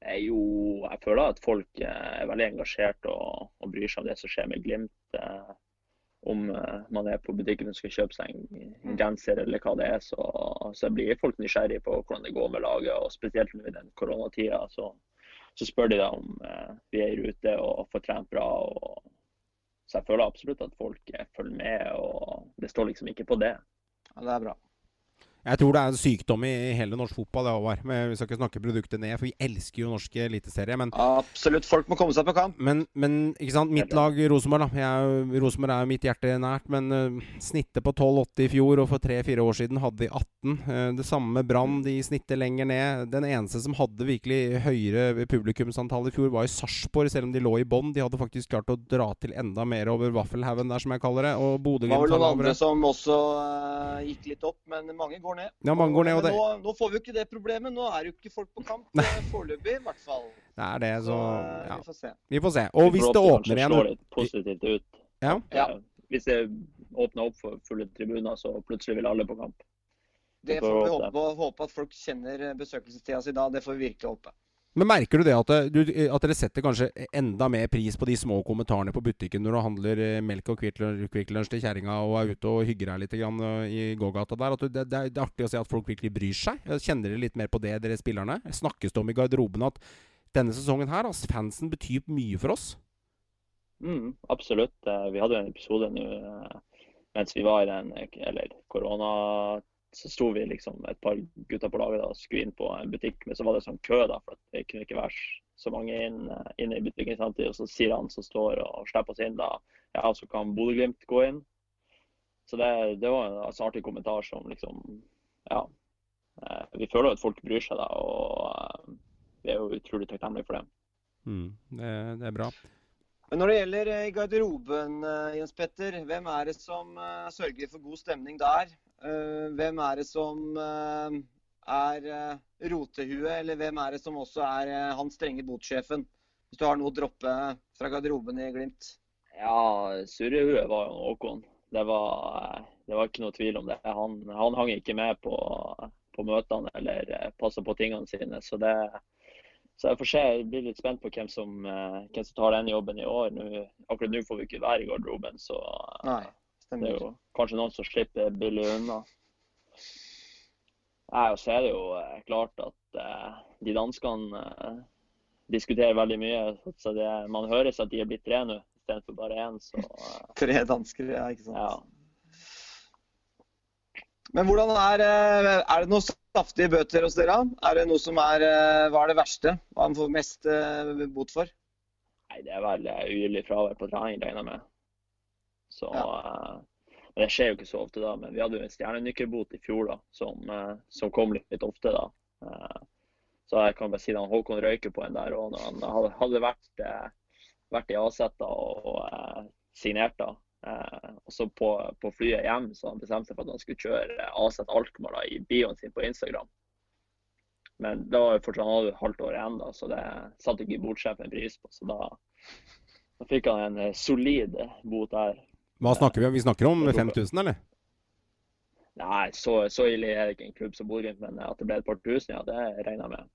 Eh, jo, jeg føler at folk er veldig engasjert og, og bryr seg om det som skjer med Glimt. Om man er på butikken og skal kjøpe seg en, en genser eller hva det er, så, så blir folk nysgjerrige på hvordan det går med laget. og Spesielt nå i den koronatida. Så, så spør de da om eh, vi er i rute og får trent bra. Og, så jeg føler absolutt at folk følger med, og det står liksom ikke på det. Ja, Det er bra. Jeg tror det er en sykdom i hele norsk fotball. det Håvard. Vi skal ikke snakke produktet ned, for vi elsker jo norske eliteserie. Men, Absolutt. Folk må komme seg på kamp. Men, men ikke sant? mitt lag Rosenborg, da. Rosenborg er jo mitt hjerte nært. Men uh, snittet på 12,80 i fjor, og for tre-fire år siden hadde de 18. Uh, det samme med Brann. De snitter lenger ned. Den eneste som hadde virkelig høyere publikumsantall i fjor, var i Sarpsborg, selv om de lå i bånn. De hadde faktisk klart å dra til enda mer over vaffelhaugen der, som jeg kaller det. Og Bodø-Glimt Det var vel noen andre som også uh, gikk litt opp, men mange går ned. Ja, mange går ned, og det... nå, nå, får vi jo ikke det problemet. Nå er jo ikke folk på kamp foreløpig, i hvert fall. Det er det, så, så ja. vi får se. Vi får se. Og hvis det åpner igjen litt positivt ut. Ja. ja. Hvis det åpner opp for fulle tribuner, så plutselig vil alle på kamp. Det får vi håpe, håpe at folk kjenner besøkelsestida si da. Det får vi virkelig håpe. Men merker du det at, du, at, dere setter kanskje enda mer pris på de små kommentarene på butikken når du handler melk og Kvikk Lunsj til kjerringa og er ute og hygger deg litt i gågata der? At du, det, det, er artig å se at folk virkelig bryr seg. Kjenner dere litt mer på det, dere spillerne? Snakkes det om i garderoben at denne sesongen her, altså, fansen betyr mye for oss? Mm, absolutt. Vi hadde en episode nå mens vi var i den eller korona så sto vi liksom et par gutter på laget og skulle inn på en butikk, men så var det sånn kø, da, for det kunne ikke være så mange inn, inn i butikken samtidig. Og så sier han som står og slipper oss inn, da ja, så kan Bodø-Glimt gå inn. Så det, det var en altså, artig kommentar som liksom Ja. Eh, vi føler at folk bryr seg, da, og eh, vi er jo utrolig takknemlige for det. Mm, det, det er bra. Men når det gjelder i garderoben, Jens Petter, hvem er det som sørger for god stemning der? Hvem er det som er rotehue, eller hvem er det som også er han strenge botsjefen? Hvis du har noe å droppe fra garderoben i Glimt? Ja, surrehue var jo Håkon. Det var, det var ikke noe tvil om det. Han, han hang ikke med på, på møtene eller passa på tingene sine. Så det, så jeg får se, jeg blir litt spent på hvem som, hvem som tar den jobben i år. Nå, akkurat nå får vi ikke være i garderoben, så Nei, det er jo kanskje noen som slipper billig unna. Nei, og så er det jo klart at eh, de danskene eh, diskuterer veldig mye. så det, Man hører at de er blitt tre nå istedenfor bare én. Så, eh. tre dansker, ja, ikke sant. Ja. Men hvordan er, er det noen saftige bøter hos dere? Er det noe som er, Hva er det verste? Hva man får mest bot for? Nei, Det er vel ugyldig fravær på trening, regner jeg med. Så, ja. Men Det skjer jo ikke så ofte, da. Men vi hadde jo en stjernenykkerbot i fjor da, som, som kom litt, litt, ofte. da. Så jeg kan bare si at Håkon røyker på en der. Når han hadde vært, vært i Aset og, og signert da, Eh, og så på, på, flyet hjem så han bestemte seg for at han skulle kjøre Aset Alkmaar da, i bioen sin på Instagram. Men det var jo fortsatt han hadde et halvt år igjen, da, så det satte ikke bordsjefen pris på. Så da, da, fikk han en solid bot der. Hva snakker vi om? Vi snakker om 5000, eller? Nei, så, så ille er det ikke en klubb som Bodø-Glimt, men at det ble et par tusen, ja, det regner jeg med.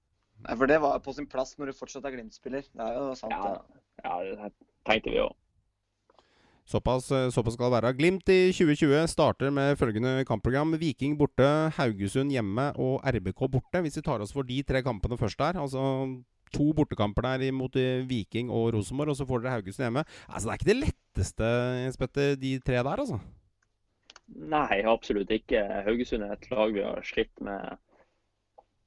Nei, For det var på sin plass når du fortsatt er Glimt-spiller. Det er jo sant, ja. Ja, det tenkte vi òg. Såpass, såpass, skal det være. Glimt i 2020 starter med følgende kampprogram. Viking borte, Haugesund hjemme og RBK borte. Hvis vi tar oss for de tre kampene først der. Altså to bortekamper der mot Viking og Rosenborg, og så får dere Haugesund hjemme. Altså Det er ikke det letteste, Spetter, de tre der, altså? Nei, absolutt ikke. Haugesund er et lag vi har slitt med.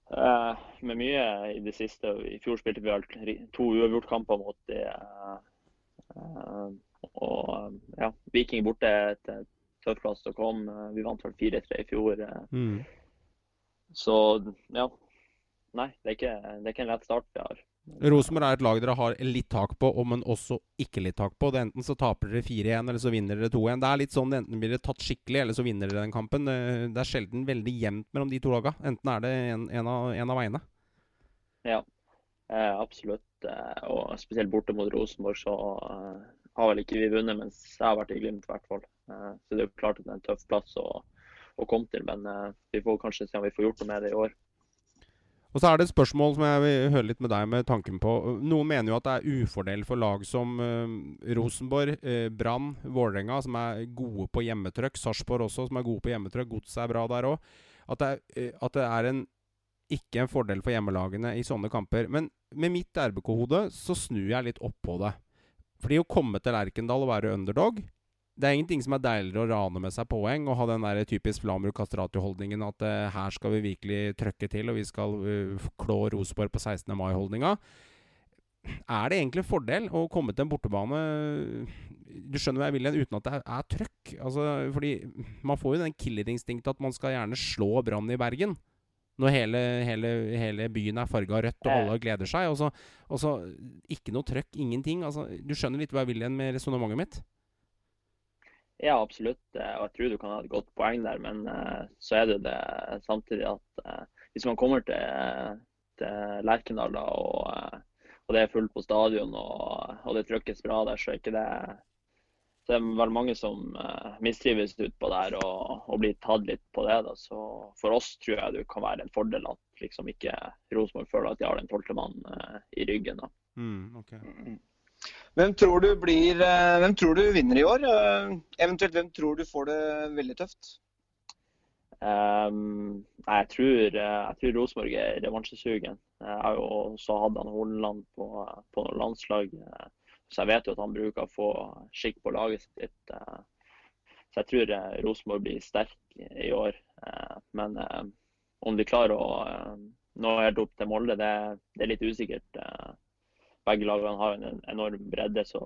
Uh, med mye i det siste. I fjor spilte vi to to uavgjortkamper mot de uh, og ja, Viking borte til tøff plass å komme. Vi vant vel 4-3 i fjor. Mm. Så ja. Nei, det er, ikke, det er ikke en lett start vi har. Rosenborg er et lag dere har litt tak på, men også ikke litt tak på. Det enten så taper dere 4-1, eller så vinner dere 2-1. Det er litt sånn, Enten blir det tatt skikkelig, eller så vinner dere den kampen. Det er sjelden veldig jevnt mellom de to lagene. Enten er det en, en, av, en av veiene. Ja, eh, absolutt. Og spesielt borte mot Rosenborg så har vel ikke vi vunnet mens jeg har vært i Glimt, i hvert fall. Eh, så det er jo klart at det er en tøff plass å, å komme til, men eh, vi får kanskje se om vi får gjort noe med det i år. Og så er det et spørsmål som jeg vil høre litt med deg med tanken på. Noen mener jo at det er ufordel for lag som eh, Rosenborg, eh, Brann, Vålerenga, som er gode på hjemmetrykk. Sarpsborg også, som er gode på hjemmetrykk. Godset er bra der òg. At, eh, at, det er en, ikke en fordel for hjemmelagene i sånne kamper. Men med mitt RBK-hode så snur jeg litt opp på det. Fordi å komme til Lerkendal og være underdog det er ingenting som er deiligere å rane med seg poeng og ha den der typisk Flamru Castratio-holdningen at uh, her skal vi virkelig trøkke til, og vi skal uh, klå Rosenborg på 16. mai-holdninga. Er det egentlig en fordel å komme til en bortebane Du skjønner hva jeg vil uten at det er, trøkk? Altså, fordi man får jo den killerinstinktet at man skal gjerne slå Brann i Bergen. Når hele, hele, hele byen er farga rødt og alle gleder seg. Og så, og så ikke noe trøkk, ingenting. Altså, du skjønner litt hva jeg vil igjen med resonnementet mitt? Ja, absolutt. Eh, og jeg tror du kan ha et godt poeng der. Men uh, så er det det samtidig at uh, hvis man kommer til, til Lerkendal da, og, uh, og, det er fullt på stadion og, og det trykkes bra der, så er ikke det så det er vel mange som mistrives utpå der og, og, blir tatt litt på det. Da. Så for oss tror jeg det kan være en fordel at liksom ikke Rosenborg føler at de har den tolvte mannen i ryggen. Da. Mm, okay. Hvem tror du blir eh, Hvem tror du vinner i år? Eh, eventuelt hvem tror du får det veldig tøft? Um, jeg, tror, jeg tror Rosenborg er revansjesugen. Jeg har jo også hatt han Horneland på, på landslag, så jeg vet jo at han bruker å få skikk på laget sitt. Så jeg tror Rosenborg blir sterk i år. Men om de klarer å nå helt opp til Molde, det, det er litt usikkert begge lagene har en enorm bredde. Så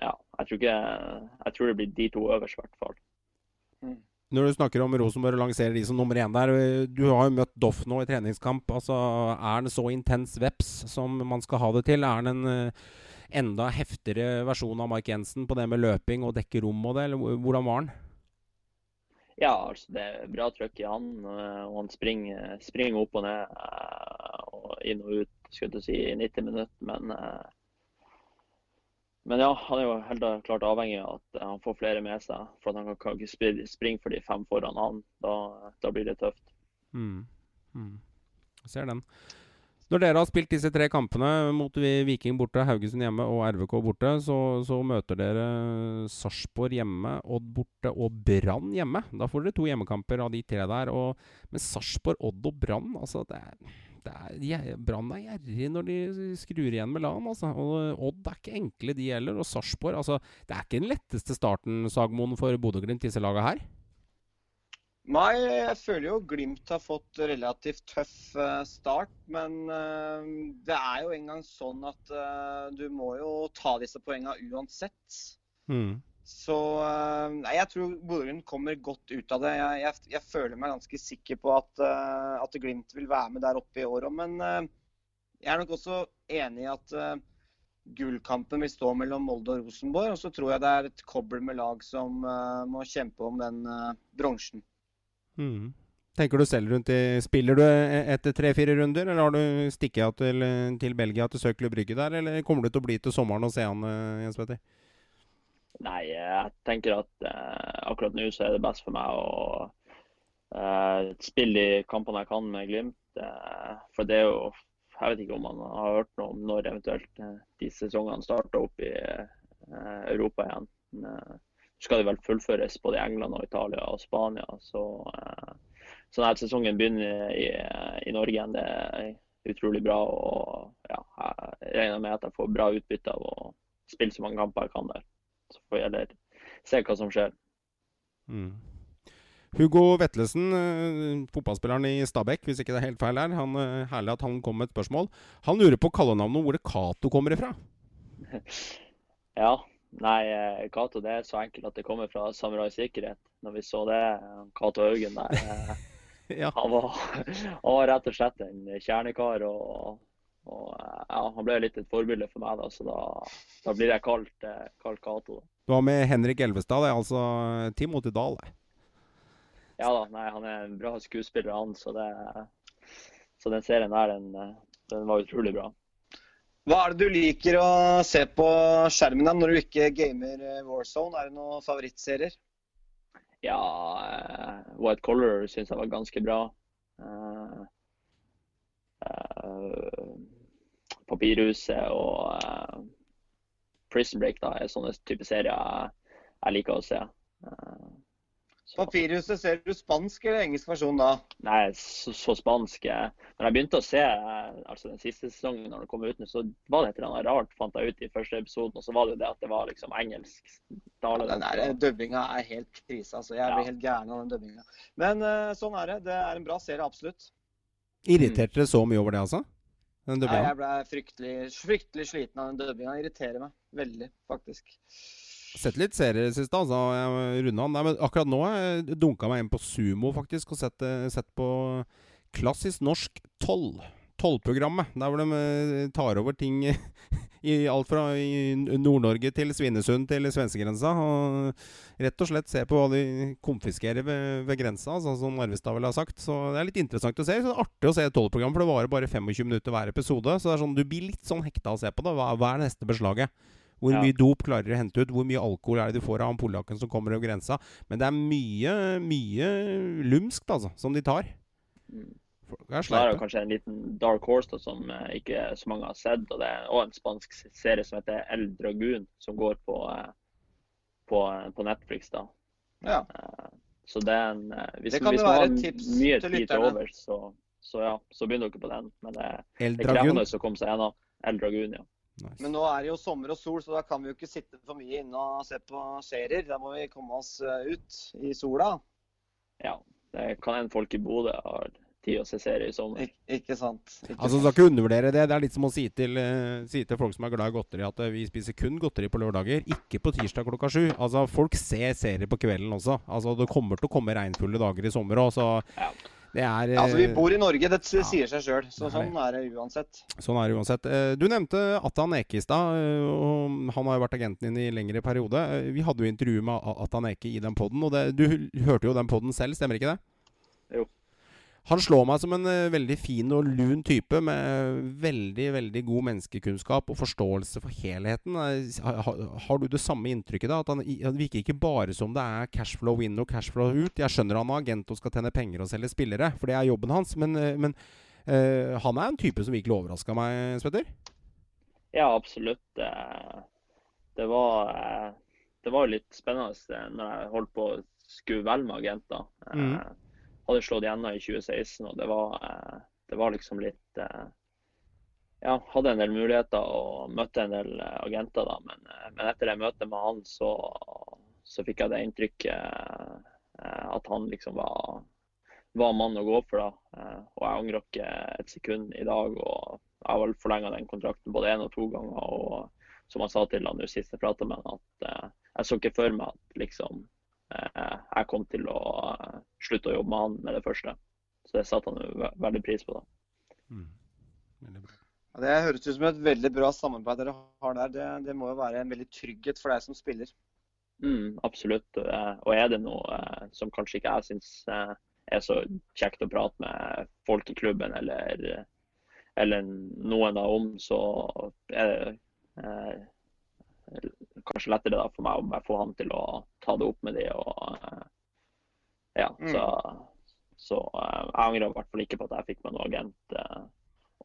ja, jeg tror, ikke, jeg tror det blir de to øverst, i hvert fall. Mm. Når du snakker om Rosenborg og lanserer de som nummer én der, du har jo møtt Doff nå i treningskamp. altså Er han så intens veps som man skal ha det til? Er han en uh, enda heftigere versjon av Mark Jensen på det med løping og dekke rom og det, eller hvordan var han? Ja, altså det er bra trøkk i han. Eh, og han springer, springer opp og ned eh, og inn og ut skulle si, i 90 minutter. Men, eh, men ja, han er jo helt klart avhengig av at han får flere med seg. For at han kan, ikke springe for de fem foran han. Da, da blir det tøft. Mm. Mm. Jeg ser den. Når dere har spilt disse tre kampene mot Viking borte, Haugesund hjemme og RVK borte, så, så møter dere Sarpsborg hjemme, Odd borte og Brann hjemme. Da får dere to hjemmekamper av de tre der. Og, men Sarpsborg, Odd og Brann altså det er, Brann er gjerrig når de skrur igjen med LAN. Altså. Og Odd er ikke enkle, de heller. Og Sarpsborg altså, Det er ikke den letteste starten, Sagmoen, for Bodø-Glimt, disse lagene her? Nei, jeg føler jo Glimt har fått relativt tøff eh, start. Men uh, det er jo engang sånn at du må jo ta disse poengene uansett. Mm. Så uh, nei, jeg tror Bodø kommer godt ut av det. Jeg, jeg, jeg, føler meg ganske sikker på at, at Glimt vil være med der oppe i år òg. Men jeg er nok også enig i at gullkampen vil stå mellom Molde og Rosenborg. Og så tror jeg det er et kobbel med lag som må kjempe om den bronsen. Mm. Tenker du selv rundt i Spiller du e-, etter tre-fire runder, eller har du stikket av til, til, Belgia til Søkle Brygge der, eller kommer du til å bli til sommeren og se han, eh, Jens Petter? Nei, jeg tenker at uh, akkurat nå så er det best for meg å uh, spille de kampene jeg kan med Glimt. Uh, for det er jo Jeg vet ikke om man har hørt noe om når eventuelt de sesongene starter opp i Europa igjen. Men, skal de vel fullføres både i England og Italia og Spania. Så, eh, så denne sesongen begynner i, i, Norge igjen. Det er utrolig bra. og ja, Jeg regner med at jeg får bra utbytte av å spille så mange kamper jeg kan der. Så får jeg heller se hva som skjer. Mm. Hugo Vetlesen, eh, fotballspilleren i Stabæk, hvis ikke det er helt feil her. Han, eh, herlig at han kom med et spørsmål. Han lurer på kallenavnet hvor det Cato kommer ifra. ja, Nei, eh, Cato det er så enkelt at det kommer fra Samurai Sikkerhet. Når vi så det, Cato Haugen der ja. han, var, han, var, rett og slett en kjernekar. og, og ja, Han ble litt et forbilde for meg, da, så da, da blir jeg kalt, eh, kalt Cato. Du har med Henrik Elvestad, det er altså Timothy Dahl? Ja da, nei, han er en bra skuespiller, han. Så, det, så den serien der, den, den var utrolig bra. Hva er det du liker å se på skjermen da, når du ikke gamer eh, Warzone? Er det noen favorittserier? Ja, uh, White Collar syns jeg var ganske bra. Uh, uh, Papirhuset og Prison Break da, er sånne type serier jeg, jeg liker å se. Så. Papirhuset, ser du spansk eller engelsk versjon da? Nei, så, så spansk. Når jeg begynte å se altså den siste sesongen, når det kom ut, så var det et eller annet rart, fant jeg ut i første episoden. Og så var det det at det var liksom engelsk tale. Ja, den der dubbinga er helt krise. altså. Jeg blir ja. helt gæren av den dubbinga. Men uh, sånn er det. Det er en bra serie, absolutt. Irriterte dere så mye over det, altså? Nei, jeg ble fryktelig, fryktelig sliten av den dubbinga. Irriterer meg veldig, faktisk. Sett litt serier sist, altså. Jeg runda Nei, men akkurat nå jeg dunka meg inn på Sumo, faktisk, og sett, eh, sett på klassisk norsk toll. Tollprogrammet. Der hvor de eh, tar over ting i alt fra Nord-Norge til Svinesund til svenskegrensa. Og rett og slett se på hva de konfiskerer ved, ved grensa, altså, som Narvestad vel har sagt. Så det er litt interessant å se. Så det er artig å se et tollprogram, for det varer bare 25 minutter hver episode. Så det er sånn, du blir litt sånn hekta å se på det. Hva, hva er neste beslaget? Hvor ja. mye dop klarer de å hente ut? Hvor mye alkohol er det du får av han polakken som kommer over grensa? Men det er mye, mye lumskt, altså, som de tar. Så er det kanskje en liten dark horse da, som uh, ikke så mange har sett. og Det er òg en spansk serie som heter El Dragoon, som går på, uh, på, uh, på, Netflix. da. Ja. så det er en Hvis, det hvis man har mye tid til overs, så, så, ja, så begynner dere på den. Men det, det er krevende å komme seg gjennom. El Dragoon, ja. Nice. Men nå er det jo sommer og sol, så da kan vi jo ikke sitte for mye inne og se på serier. Da må vi komme oss eh, ut i sola. Ja, det kan hende folk i Bodø har tid å se serier i sommer. Ik ikke sant. Ikke altså, Du skal ikke undervurdere det. Det er litt som å si til, uh, si til folk som er glad i godteri, at uh, vi spiser kun godteri på lørdager, ikke på tirsdag klokka sju. Altså, Folk ser serier på kvelden også. Altså, Det kommer til å komme regnfulle dager i sommer òg, så ja. Det er ja, altså, Vi bor i Norge, det sier seg sjøl. Så sånn er det uansett. Sånn er det uansett. Eh, du nevnte Atan Eke i stad. Eh, han har jo vært agenten din i lengre periode. Eh, vi hadde jo intervju med Atan Eke i den poden, og det, du hørte jo den poden selv, stemmer ikke det? Jo. Han slår meg som en uh, veldig fin og lun type med veldig veldig god menneskekunnskap og forståelse for helheten. Har, har du det samme inntrykket? da? At han, han, virker ikke bare som det er cashflow in og cashflow ut. Jeg skjønner han er agent og skal tjene penger og selge spillere, for det er jobben hans. Men, uh, men uh, han er en type som virkelig overraska meg, Spetter? Ja, absolutt. Det var, det var litt spennende når jeg holdt på å skulle velge med agenter. Mm hadde slått igjennom i 2016. og det var, eh, det var liksom litt eh, Ja, hadde en del muligheter og møtte en del eh, agenter, da. Men, men etter det møtet med han, så, så fikk jeg det inntrykket at han liksom var, var mann å gå for. da. Og jeg angrer ikke et sekund i dag. og Jeg har vel forlenga den kontrakten både én og to ganger. og som jeg sa til han sist jeg prata med han, at jeg så ikke for meg at liksom jeg kom til å eh, slutte å jobbe med han med det første. Så det satte han veldig pris på. da. Mm. Det høres ut som et veldig bra samarbeid dere har der. Det, det, må jo være en veldig trygghet for deg som spiller. Mm, absolutt. Eh, og er det noe som kanskje ikke jeg syns er så kjekt å prate med folk i klubben eller, eller noen da om, så er det kanskje lettere da for meg å bare få han til å ta det opp med de. og eh, ja, mm. Så, så eh, jeg angrer i hvert fall ikke på at jeg fikk meg noen agent. Eh,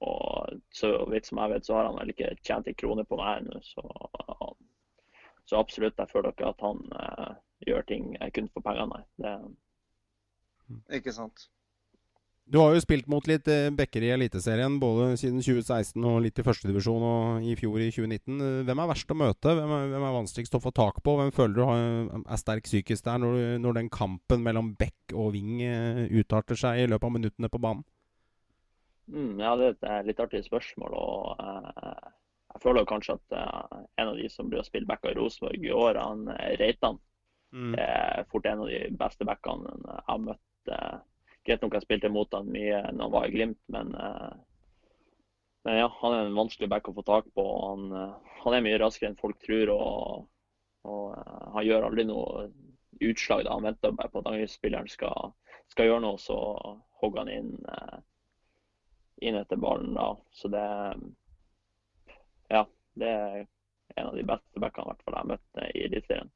og så vidt som jeg vet, så har han vel ikke tjent en krone på meg ennå. Så, så, absolutt, jeg føler ikke at han gjør ting kun for pengene, nei. Det... Ikke sant. Du har jo spilt mot litt eh, backer i Eliteserien, både siden 2016 og litt i førstedivisjon og i fjor i 2019. Hvem er verst å møte? Hvem er, hvem er vanskeligst å få tak på? Hvem føler du har, er sterk psykisk der når, når, den kampen mellom back og wing eh, utarter seg i løpet av minuttene på banen? Mm, ja, det er et litt artig spørsmål. og uh, Jeg føler kanskje at uh, en av de som blir å spille backer i Rosenborg i år, han Reitan, mm. er fort en av de beste backene jeg har møtt. Uh, Greit nok jeg spilte mot han mye når han var i Glimt, men, uh, men ja, han er en vanskelig back å få tak på. Han, uh, han er mye raskere enn folk tror. og, og uh, Han gjør aldri noe utslag. da Han venter bare på at angrepsspilleren skal, skal, gjøre noe, så hogger han inn, inn etter ballen. da. Så det ja, det er en av de beste backene jeg har møtt eh, i Eliteserien.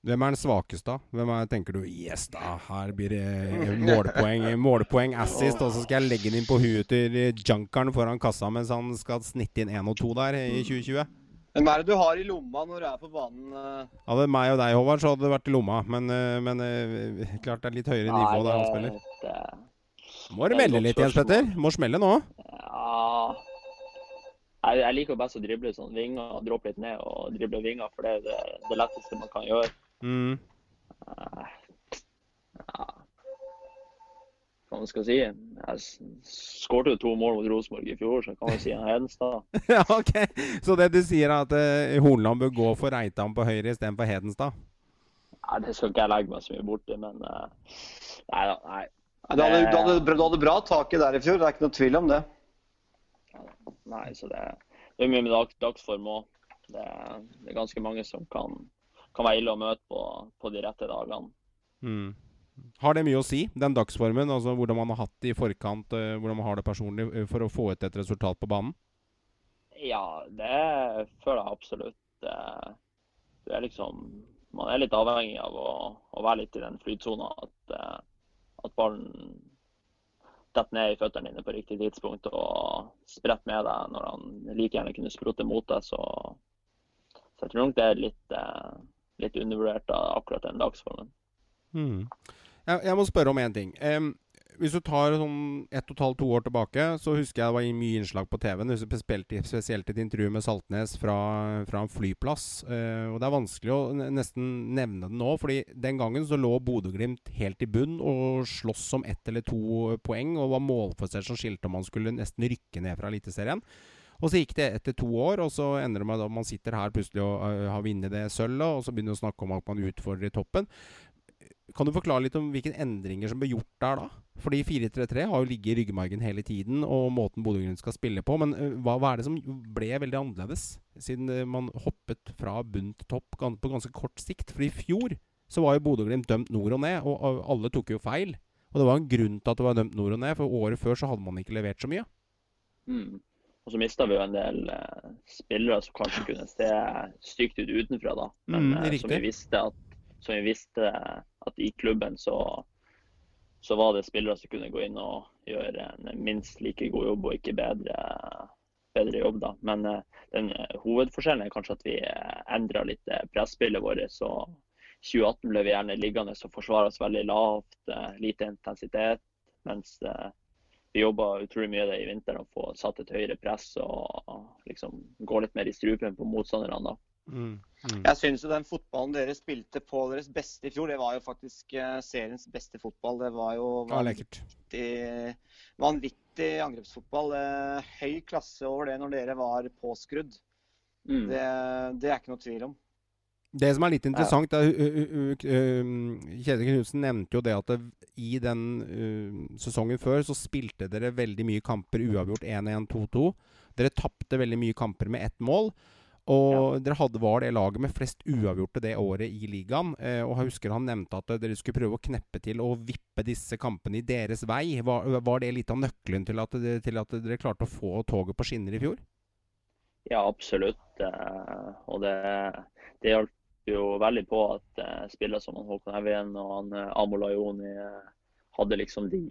Hvem er den svakeste, da? Hvem er, tenker du Yes, da, her blir det målpoeng, målpoeng assist, og så skal jeg legge den inn på huet til junkeren foran kassa mens han skal snitte inn 1 og 2 der i 2020? Hvem er det du har i lomma når du er på banen? eh? Hadde meg og deg, Håvard, så hadde det vært i lomma. Men, eh, men eh, klart det er litt høyere nivå der han spiller. det, Må du det melde litt, Jens. Petter. Må smelle nå. ja, jeg, liker best å drible sånn vinger, droppe litt ned og drible vinger, for det er det, det letteste man kan gjøre. Mm. Ja. Hva man skal si? Jeg skåret jo to mål mot Rosenborg i fjor, så kan man si en Hedenstad. ja, ok. Så det du sier, er at uh, Hornland bør gå for Reitan på høyre istedenfor Hedenstad? Nei, det skal ikke jeg legge meg så mye borti, men uh, Nei da. Nei. Du hadde, du, hadde, du hadde bra taket der i fjor, det er ikke noe tvil om det. Nei, så det, det er mye med dagsform òg. Det, det er ganske mange som kan, kan være ille å møte på, på de rette dagene. Mm. Har det mye å si, den dagsformen? Altså hvordan man har hatt det i forkant, eh, hvordan man har det personlig, eh, for å få ut et resultat på banen? Ja, det føler jeg absolutt. Det, det er liksom Man er litt avhengig av å, å være litt i den flytsona. At, eh, at ballen detter ned i føttene dine på riktig tidspunkt og spretter med deg når han like gjerne kunne sprutte mot deg. Så, så jeg tror nok det er litt, eh, litt undervurdert av akkurat den dagsformen. Mm. Jeg, jeg må spørre om én ting. Um, hvis du tar sånn ett og et halvt, to år tilbake, så husker jeg det var mye innslag på TV-en. Spesielt, et intervju med Saltnes fra, fra en flyplass. Uh, og Det er vanskelig å nesten nevne det nå, fordi den gangen så lå Bodø-Glimt helt i bunn og sloss om ett eller to poeng, og var målforskjell som skilte om man skulle nesten rykke ned fra Eliteserien. Og så gikk det etter to år, og så ender det med at man sitter her plutselig og uh, har vunnet det sølvet, og så begynner å snakke om at man utfordrer i toppen. Kan du forklare litt om hvilke endringer som ble gjort der da? Fordi 4-3-3 har jo ligget i ryggmargen hele tiden, og måten Bodø-Glimt skal spille på. Men øh, hva, hva er det som ble veldig annerledes, siden øh, man hoppet fra bunn til topp på ganske kort sikt? For i fjor så var jo Bodø-Glimt dømt nord og ned, og alle tok jo feil. Og det var en grunn til at det var dømt nord og ned, for året før så hadde man ikke levert så mye. Mm. Og så mista vi jo en del eh, spillere som kanskje kunne se stygt ut utenfra, da. Men Mm, eh, som, vi visste at, som vi visste at i klubben så, så var det spillere som kunne gå inn og gjøre en minst like god jobb, og ikke bedre, bedre jobb, da. Men eh, den eh, hovedforskjellen er kanskje at vi uh, endra litt eh, presspillet vårt. så 2018 ble vi gjerne liggende og forsvare oss veldig lavt, eh, lite intensitet. Mens eh, vi jobba utrolig mye det i vinter å få satt et høyere press og liksom gå litt mer i strupen på motstanderne. da. Mm. Mm. Jeg syns den fotballen dere spilte på deres beste i fjor, det var jo faktisk eh, seriens beste fotball. Det var jo vanvittig, vanvittig angrepsfotball. Eh, Høy klasse over det når dere var påskrudd. Mm. Det, det er ikke noe tvil om. Det som er litt interessant er, uh, uh, uh, Kjetil Knutsen nevnte jo det at det, i den uh, sesongen før så spilte dere veldig mye kamper uavgjort 1-1, 2-2. Dere tapte veldig mye kamper med ett mål. Og dere hadde, var det laget med flest uavgjorte det året i ligaen. Eh, og jeg husker han nevnte at dere skulle prøve å kneppe til og vippe disse kampene i deres vei. Var, var det litt av nøkkelen til at, det- til at dere klarte å få toget på skinner i fjor? Ja, absolutt. Eh, Og det, det hjalp jo veldig på at eh, spillere som Håkon Hevjen og han eh, Amola Joni eh, hadde liksom de,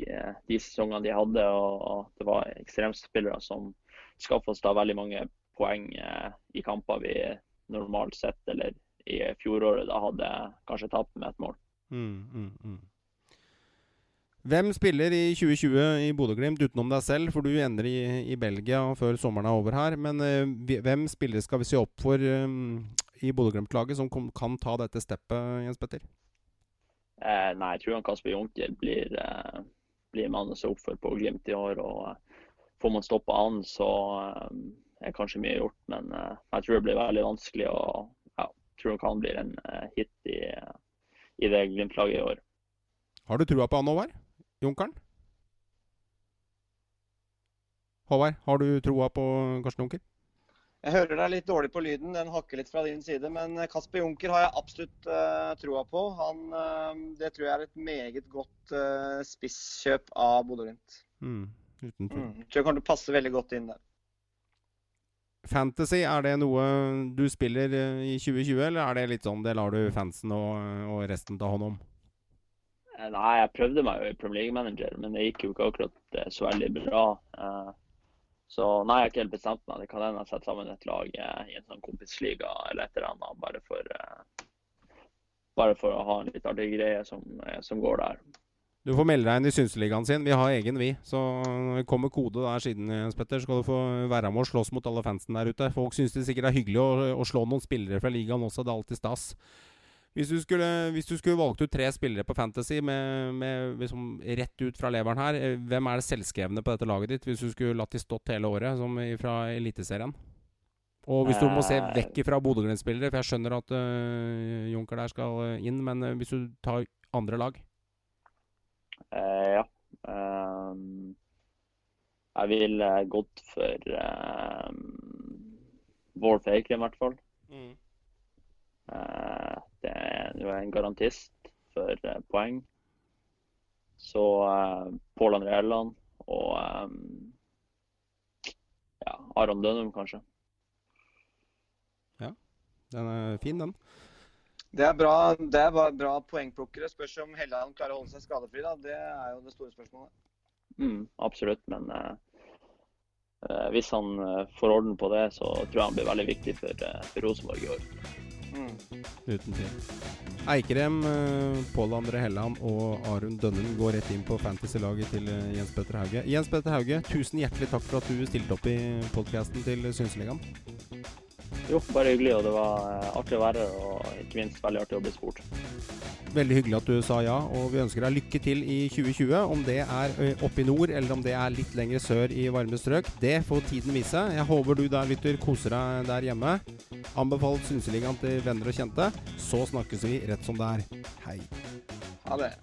de sesongene de hadde. Og det var ekstremspillere som skaffa oss da veldig mange poeng i kamper vi normalt sett, eller i fjoråret, da hadde kanskje tapt med et mål. Mm, mm, mm. Hvem spiller i 2020 i Bodø-Glimt utenom deg selv? For du ender i, i Belgia før sommeren er over her. Men uh, hvem spillere skal vi se opp for eh, i Bodø-Glimt-laget som kom, kan ta dette steppet, Jens Petter? Eh, nei, jeg tror han Kasper Junker blir, eh, blir mann å se opp for på Glimt i år. og eh, Får man stoppa han, så eh, er kanskje mye gjort. Men eh, jeg tror det blir veldig vanskelig. og ja, jeg tror nok han blir en eh, hit i, i det Glimt-laget i år. Har du trua på han, Håvard? Junkeren? Håvard, har du troa på Karsten Junker? Jeg hører deg litt dårlig på lyden, den hakker litt fra din side. Men Kasper Junker har jeg absolutt uh, troa på. Han, uh, det tror jeg er et meget godt uh, spisskjøp av Bodø-Glimt. Mm, uten tvil. Mm. Tror jeg kommer til å passe veldig godt inn der. Fantasy, er det noe du spiller eh, i 2020, eller er det litt sånn det lar du fansen og, og resten ta hånd om? Eh, nei, jeg prøvde meg jo i Premier League Manager, men det gikk jo ikke akkurat så veldig bra. Så nei, jeg har ikke helt bestemt meg. Det kan hende jeg setter sammen et lag i en sånn kompisliga eller et eller annet, bare for, bare for å ha en litt artig greie som, som går der. Du får melde deg inn i Synseligaen sin. Vi har egen, vi. Så det kommer kode der siden, Jens Petter, så skal du få være med og slåss mot alle fansen der ute. Folk syns det sikkert er hyggelig å, å, slå noen spillere fra ligaen også. Det er alltid stas. Hvis du skulle, hvis du skulle valgt ut tre spillere på Fantasy med, med liksom rett ut fra leveren her, eh, hvem er det selvskrevne på dette laget ditt, hvis du skulle latt de stått hele året, som fra Eliteserien? Og hvis du må se eh. vekk fra Bodø-Glimt-spillere, for jeg skjønner at uh, Junker der skal inn, men hvis du tar andre lag? Uh, ja. Um, jeg vil uh, gått for Bård Eikrem, i hvert fall. Mm. Uh, det er jo en garantist for poeng. Så Pål André Helland og ja, Aron Dønum, kanskje. Ja, den er fin, den. Det er bra, det er bra poengplukkere. Spørs om Helland klarer å holde seg skadefri. da. Det er jo det store spørsmålet. Mm, absolutt, men uh, hvis han får orden på det, så tror jeg han blir veldig viktig for, uh, for Rosenborg i år. Mm. Uten tvil. Eikrem, Pål André Helland og Arun Dønnen går rett inn på fantasy-laget til Jens Petter Hauge. Jens Petter Hauge, tusen hjertelig takk for at du stilte opp i podkasten til Synseligaen. Jo, bare hyggelig. Og det var eh, artig å være her, og ikke minst veldig artig å bli spurt. Veldig hyggelig at du sa ja, og vi ønsker deg lykke til i 2020. Om det er oppe i nord, eller om det er litt lenger sør i varme strøk, det får tiden vise. Jeg håper du der lytter koser deg der hjemme. Anbefal Synseligaen til venner og kjente. Så snakkes vi rett som det er. Hei. Ha det.